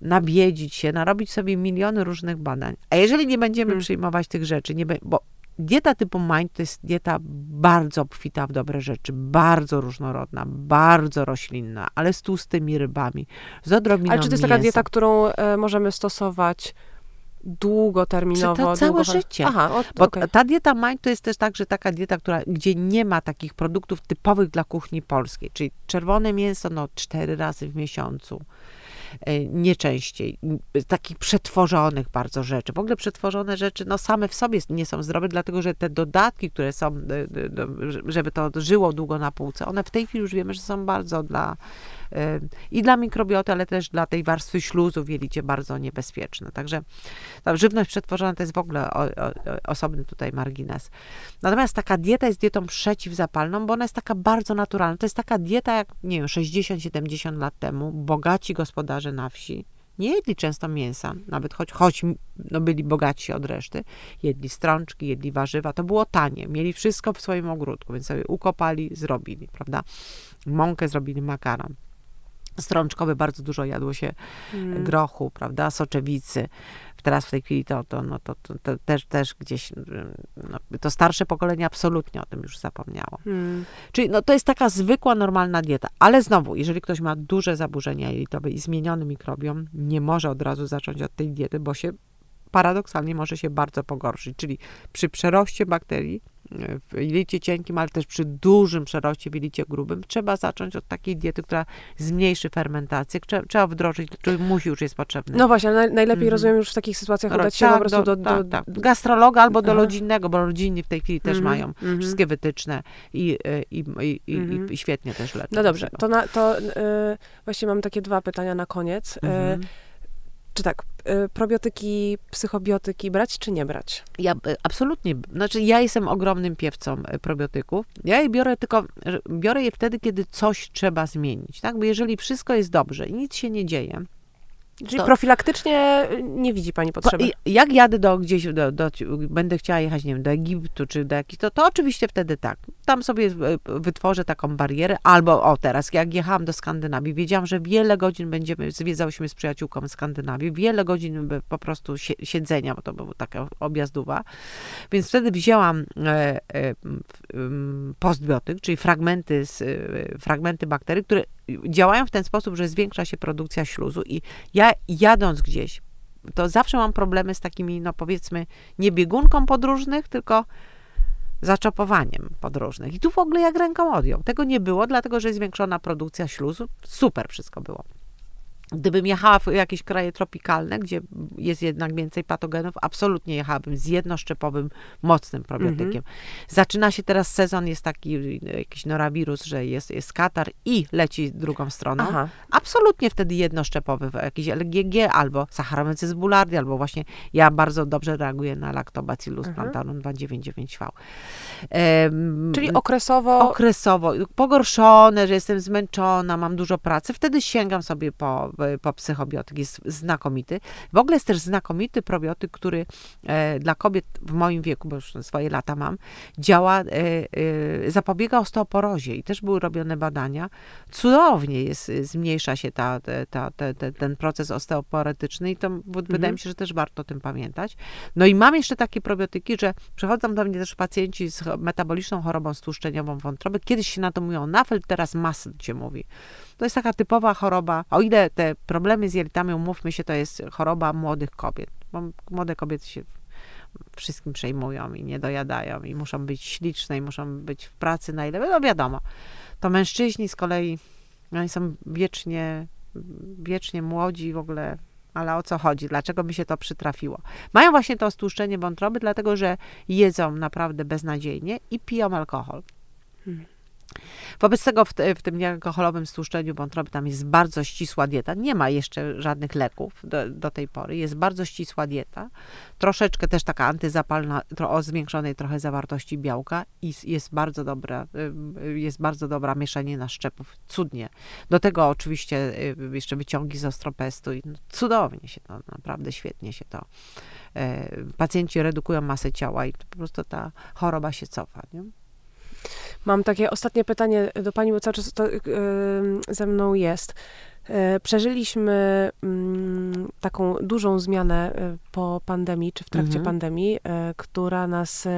nabiedzić się, narobić sobie miliony różnych badań. A jeżeli nie będziemy hmm. przyjmować tych rzeczy, nie be, bo dieta typu mind to jest dieta bardzo obfita w dobre rzeczy, bardzo różnorodna, bardzo roślinna, ale z tłustymi rybami, z odrobiną Ale czy to jest mięsa. taka dieta, którą e, możemy stosować długoterminowo? To całe długo... życie. Aha, o, Bo okay. ta dieta mind to jest też także taka dieta, która, gdzie nie ma takich produktów typowych dla kuchni polskiej, czyli czerwone mięso no cztery razy w miesiącu, nie częściej. Takich przetworzonych bardzo rzeczy. W ogóle przetworzone rzeczy, no same w sobie nie są zdrowe, dlatego że te dodatki, które są, e, żeby to żyło długo na półce, one w tej chwili już wiemy, że są bardzo dla i dla mikrobioty, ale też dla tej warstwy śluzu w jelicie bardzo niebezpieczne. Także ta żywność przetworzona to jest w ogóle o, o, osobny tutaj margines. Natomiast taka dieta jest dietą przeciwzapalną, bo ona jest taka bardzo naturalna. To jest taka dieta jak, nie wiem, 60-70 lat temu, bogaci gospodarze na wsi, nie jedli często mięsa, nawet choć, choć no, byli bogatsi od reszty, jedli strączki, jedli warzywa, to było tanie, mieli wszystko w swoim ogródku, więc sobie ukopali, zrobili, prawda? Mąkę zrobili makaron strączkowy bardzo dużo jadło się mm. grochu, prawda, soczewicy. Teraz w tej chwili to, to, no, to, to, to też, też gdzieś, no, to starsze pokolenie absolutnie o tym już zapomniało. Mm. Czyli no, to jest taka zwykła, normalna dieta. Ale znowu, jeżeli ktoś ma duże zaburzenia jelitowe i zmieniony mikrobiom, nie może od razu zacząć od tej diety, bo się paradoksalnie może się bardzo pogorszyć. Czyli przy przeroście bakterii w jelicie cienkim, ale też przy dużym przeroście w jelicie grubym, trzeba zacząć od takiej diety, która zmniejszy fermentację. Trzeba, trzeba wdrożyć, czy musi już jest potrzebny. No właśnie, ale najlepiej mhm. rozumiem już w takich sytuacjach udać się tak, po prostu do... do, tak, tak. Gastrologa albo do rodzinnego, bo rodzinni w tej chwili też mhm. mają mhm. wszystkie wytyczne i, i, i, i, mhm. i, świetnie też leczą. No dobrze, to, na, to yy, właśnie mam takie dwa pytania na koniec. Yy, czy tak, y, probiotyki, psychobiotyki brać czy nie brać? Ja y, absolutnie, znaczy ja jestem ogromnym piewcą y, probiotyków. Ja je biorę tylko, biorę je wtedy, kiedy coś trzeba zmienić, tak? Bo jeżeli wszystko jest dobrze i nic się nie dzieje, Czyli to, profilaktycznie nie widzi pani potrzeby? Jak jadę do gdzieś, do, do, będę chciała jechać, nie wiem, do Egiptu czy do jakichś, to, to oczywiście wtedy tak. Tam sobie wytworzę taką barierę, albo o teraz, jak jechałam do Skandynawii, wiedziałam, że wiele godzin będziemy, zwiedzałyśmy z przyjaciółką Skandynawii, wiele godzin po prostu siedzenia, bo to była taka objazdowa, więc wtedy wzięłam e, e, postbiotyk, czyli fragmenty, z, e, fragmenty bakterii, które działają w ten sposób, że zwiększa się produkcja śluzu i ja jadąc gdzieś, to zawsze mam problemy z takimi, no powiedzmy, nie biegunką podróżnych, tylko zaczopowaniem podróżnych. I tu w ogóle jak ręką odjął. Tego nie było, dlatego że zwiększona produkcja śluzu. Super wszystko było. Gdybym jechała w jakieś kraje tropikalne, gdzie jest jednak więcej patogenów, absolutnie jechałabym z jednoszczepowym, mocnym probiotykiem. -hmm. Zaczyna się teraz sezon, jest taki jakiś norawirus, że jest, jest katar i leci drugą stroną. Aha. Absolutnie wtedy jednoszczepowy, jakiś LGG albo Saccharomyces boulardii, albo właśnie ja bardzo dobrze reaguję na Lactobacillus mhm. plantarum 299V. Um, Czyli okresowo? Okresowo. Pogorszone, że jestem zmęczona, mam dużo pracy. Wtedy sięgam sobie po po psychobiotyk jest znakomity. W ogóle jest też znakomity probiotyk, który e, dla kobiet w moim wieku, bo już swoje lata mam, działa, e, e, zapobiega osteoporozie i też były robione badania. Cudownie jest, zmniejsza się ta, ta, ta, ten proces osteoporotyczny i to mhm. wydaje mi się, że też warto o tym pamiętać. No i mam jeszcze takie probiotyki, że przychodzą do mnie też pacjenci z metaboliczną chorobą stłuszczeniową wątroby. Kiedyś się na to mówią nafel, teraz masl się mówi. To jest taka typowa choroba. O ile te problemy z jelitami, umówmy się, to jest choroba młodych kobiet. Bo młode kobiety się wszystkim przejmują i nie dojadają i muszą być śliczne i muszą być w pracy na ile, no wiadomo. To mężczyźni z kolei, oni są wiecznie, wiecznie młodzi w ogóle, ale o co chodzi? Dlaczego mi się to przytrafiło? Mają właśnie to stłuszczenie wątroby, dlatego że jedzą naprawdę beznadziejnie i piją alkohol. Hmm. Wobec tego w, te, w tym niealkoholowym stłuszczeniu wątroby tam jest bardzo ścisła dieta. Nie ma jeszcze żadnych leków do, do tej pory. Jest bardzo ścisła dieta. Troszeczkę też taka antyzapalna, o zwiększonej trochę zawartości białka i jest bardzo dobra, jest bardzo dobra mieszanina szczepów. Cudnie. Do tego oczywiście jeszcze wyciągi z ostropestu i no, cudownie się to, naprawdę świetnie się to. E, pacjenci redukują masę ciała i po prostu ta choroba się cofa. Nie? Mam takie ostatnie pytanie do pani, bo cały czas to yy, ze mną jest. Yy, przeżyliśmy yy, taką dużą zmianę y, po pandemii, czy w trakcie mhm. pandemii, y, która nas y,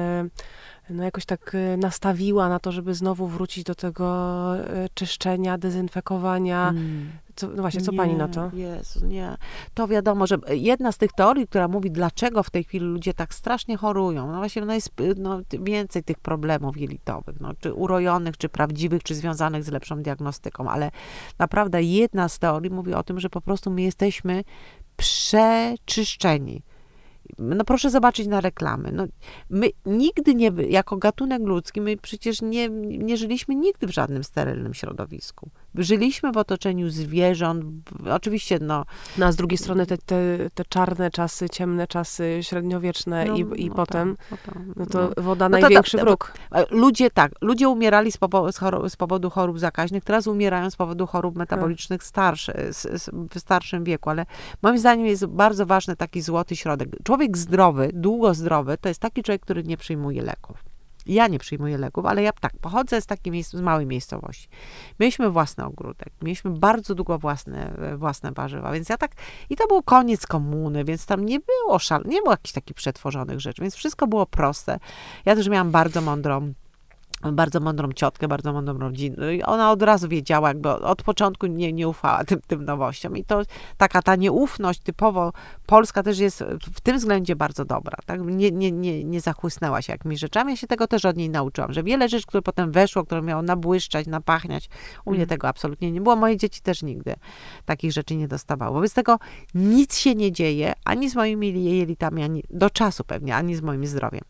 no jakoś tak nastawiła na to, żeby znowu wrócić do tego czyszczenia, dezynfekowania, mm. Co, no właśnie, co nie, pani na to? Jezu, nie. To wiadomo, że jedna z tych teorii, która mówi, dlaczego w tej chwili ludzie tak strasznie chorują, no właśnie no jest no, więcej tych problemów jelitowych, no, czy urojonych, czy prawdziwych, czy związanych z lepszą diagnostyką, ale naprawdę jedna z teorii mówi o tym, że po prostu my jesteśmy przeczyszczeni no proszę zobaczyć na reklamy. No, my nigdy nie, jako gatunek ludzki, my przecież nie, nie żyliśmy nigdy w żadnym sterylnym środowisku. Żyliśmy w otoczeniu zwierząt, oczywiście no... No a z drugiej strony te, te, te czarne czasy, ciemne czasy, średniowieczne no, i, i no potem, tak, no, tak, no to woda no największy to, wróg. Ludzie tak, ludzie umierali z, powo z, chorób, z, powodu chorób zakaźnych, teraz umierają z powodu chorób metabolicznych starszy, w starszym wieku, ale moim zdaniem jest bardzo ważny taki złoty środek. Człowiek zdrowy, długo zdrowy, to jest taki człowiek, który nie przyjmuje leków. Ja nie przyjmuję leków, ale ja tak, pochodzę z takiej miejsc, z małej miejscowości. Mieliśmy własny ogródek, mieliśmy bardzo długo własne, własne warzywa, więc ja tak, i to był koniec komuny, więc tam nie było szal, nie było jakichś takich przetworzonych rzeczy, więc wszystko było proste. Ja też miałam bardzo mądrą bardzo mądrą ciotkę, bardzo mądrą rodzinę. I ona od razu wiedziała, jakby od początku nie, nie ufała tym, tym nowościom. I to taka ta nieufność typowo polska też jest w tym względzie bardzo dobra. Tak? Nie, nie, nie, nie zachłysnęła się jakimiś rzeczami. Ja się tego też od niej nauczyłam, że wiele rzeczy, które potem weszło, które miało nabłyszczać, napachniać, u mnie mm. tego absolutnie nie było. Moje dzieci też nigdy takich rzeczy nie dostawały. Wobec tego nic się nie dzieje ani z moimi jelitami, ani do czasu pewnie, ani z moim zdrowiem.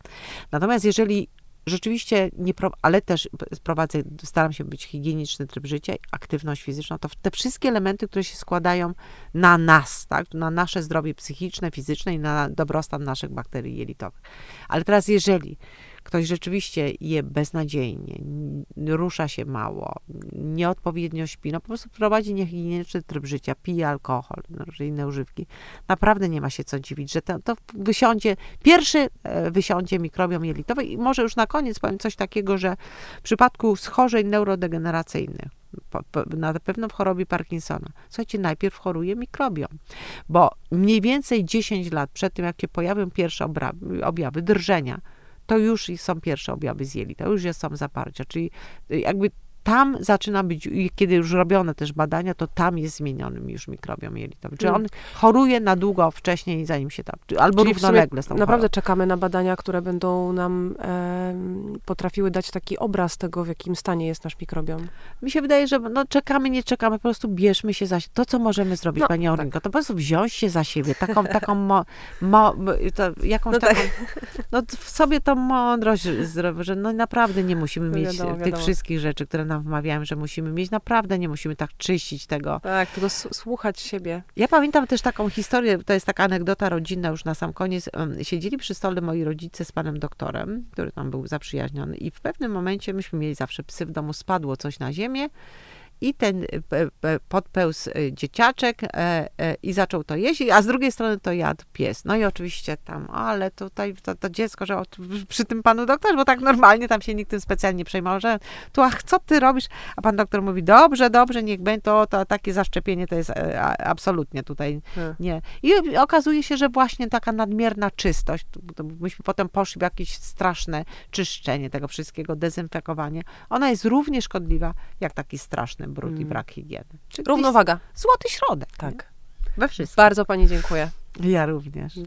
Natomiast jeżeli rzeczywiście, nie, ale też prowadzę, staram się być higieniczny tryb życia, aktywność fizyczna, to te wszystkie elementy, które się składają na nas, tak, na nasze zdrowie psychiczne, fizyczne i na dobrostan naszych bakterii jelitowych. Ale teraz, jeżeli ktoś rzeczywiście je beznadziejnie, rusza się mało, nieodpowiednio śpi, no po prostu prowadzi niehigieniczny tryb życia, pije alkohol, no, inne używki, naprawdę nie ma się co dziwić, że to, to wysiądzie, pierwszy e, wysiądzie mikrobiom jelitowy i może już na koniec powiem coś takiego, że w przypadku schorzeń neurodegeneracyjnych, na pewno w chorobie Parkinsona. Słuchajcie, najpierw choruje mikrobiom, bo mniej więcej 10 lat przed tym, jak się pojawią pierwsze objawy drżenia, to już są pierwsze objawy z jelita, już są zaparcia, czyli jakby tam zaczyna być, kiedy już robione też badania, to tam jest zmienionym już mikrobiom jelitowy. Czyli mm. on choruje na długo wcześniej, zanim się tam, albo Czyli równolegle z tą Naprawdę chorobą. czekamy na badania, które będą nam e, potrafiły dać taki obraz tego, w jakim stanie jest nasz mikrobiom. Mi się wydaje, że no, czekamy, nie czekamy, po prostu bierzmy się za to, co możemy zrobić, no, Pani Orinko, tak. to po prostu wziąć się za siebie, taką, taką mo, mo, to, jakąś no taką, tak. no w sobie tą mądrość, że no naprawdę nie musimy mieć wiadomo, tych wiadomo. wszystkich rzeczy, które nam nam wmawiają, że musimy mieć. Naprawdę nie musimy tak czyścić tego. Tak, tylko słuchać siebie. Ja pamiętam też taką historię, to jest taka anegdota rodzinna już na sam koniec. Siedzieli przy stole moi rodzice z panem doktorem, który tam był zaprzyjaźniony i w pewnym momencie, myśmy mieli zawsze psy w domu, spadło coś na ziemię i ten e, podpełzł e, dzieciaczek e, i zaczął to jeść, a z drugiej strony to jadł pies. No i oczywiście tam, ale tutaj to, to dziecko, że przy tym panu doktorze, bo tak normalnie tam się nikt tym specjalnie nie przejmował, że tu, ach, co ty robisz? A pan doktor mówi, dobrze, dobrze, niech będzie, to, to takie zaszczepienie to jest absolutnie tutaj hmm. nie. I okazuje się, że właśnie taka nadmierna czystość, myśmy potem poszli w jakieś straszne czyszczenie tego wszystkiego, dezynfekowanie, ona jest równie szkodliwa, jak taki straszny brud mm. i brak higieny. Równowaga. Złoty środek. Tak. Nie? We wszystkim. Bardzo Pani dziękuję. Ja również.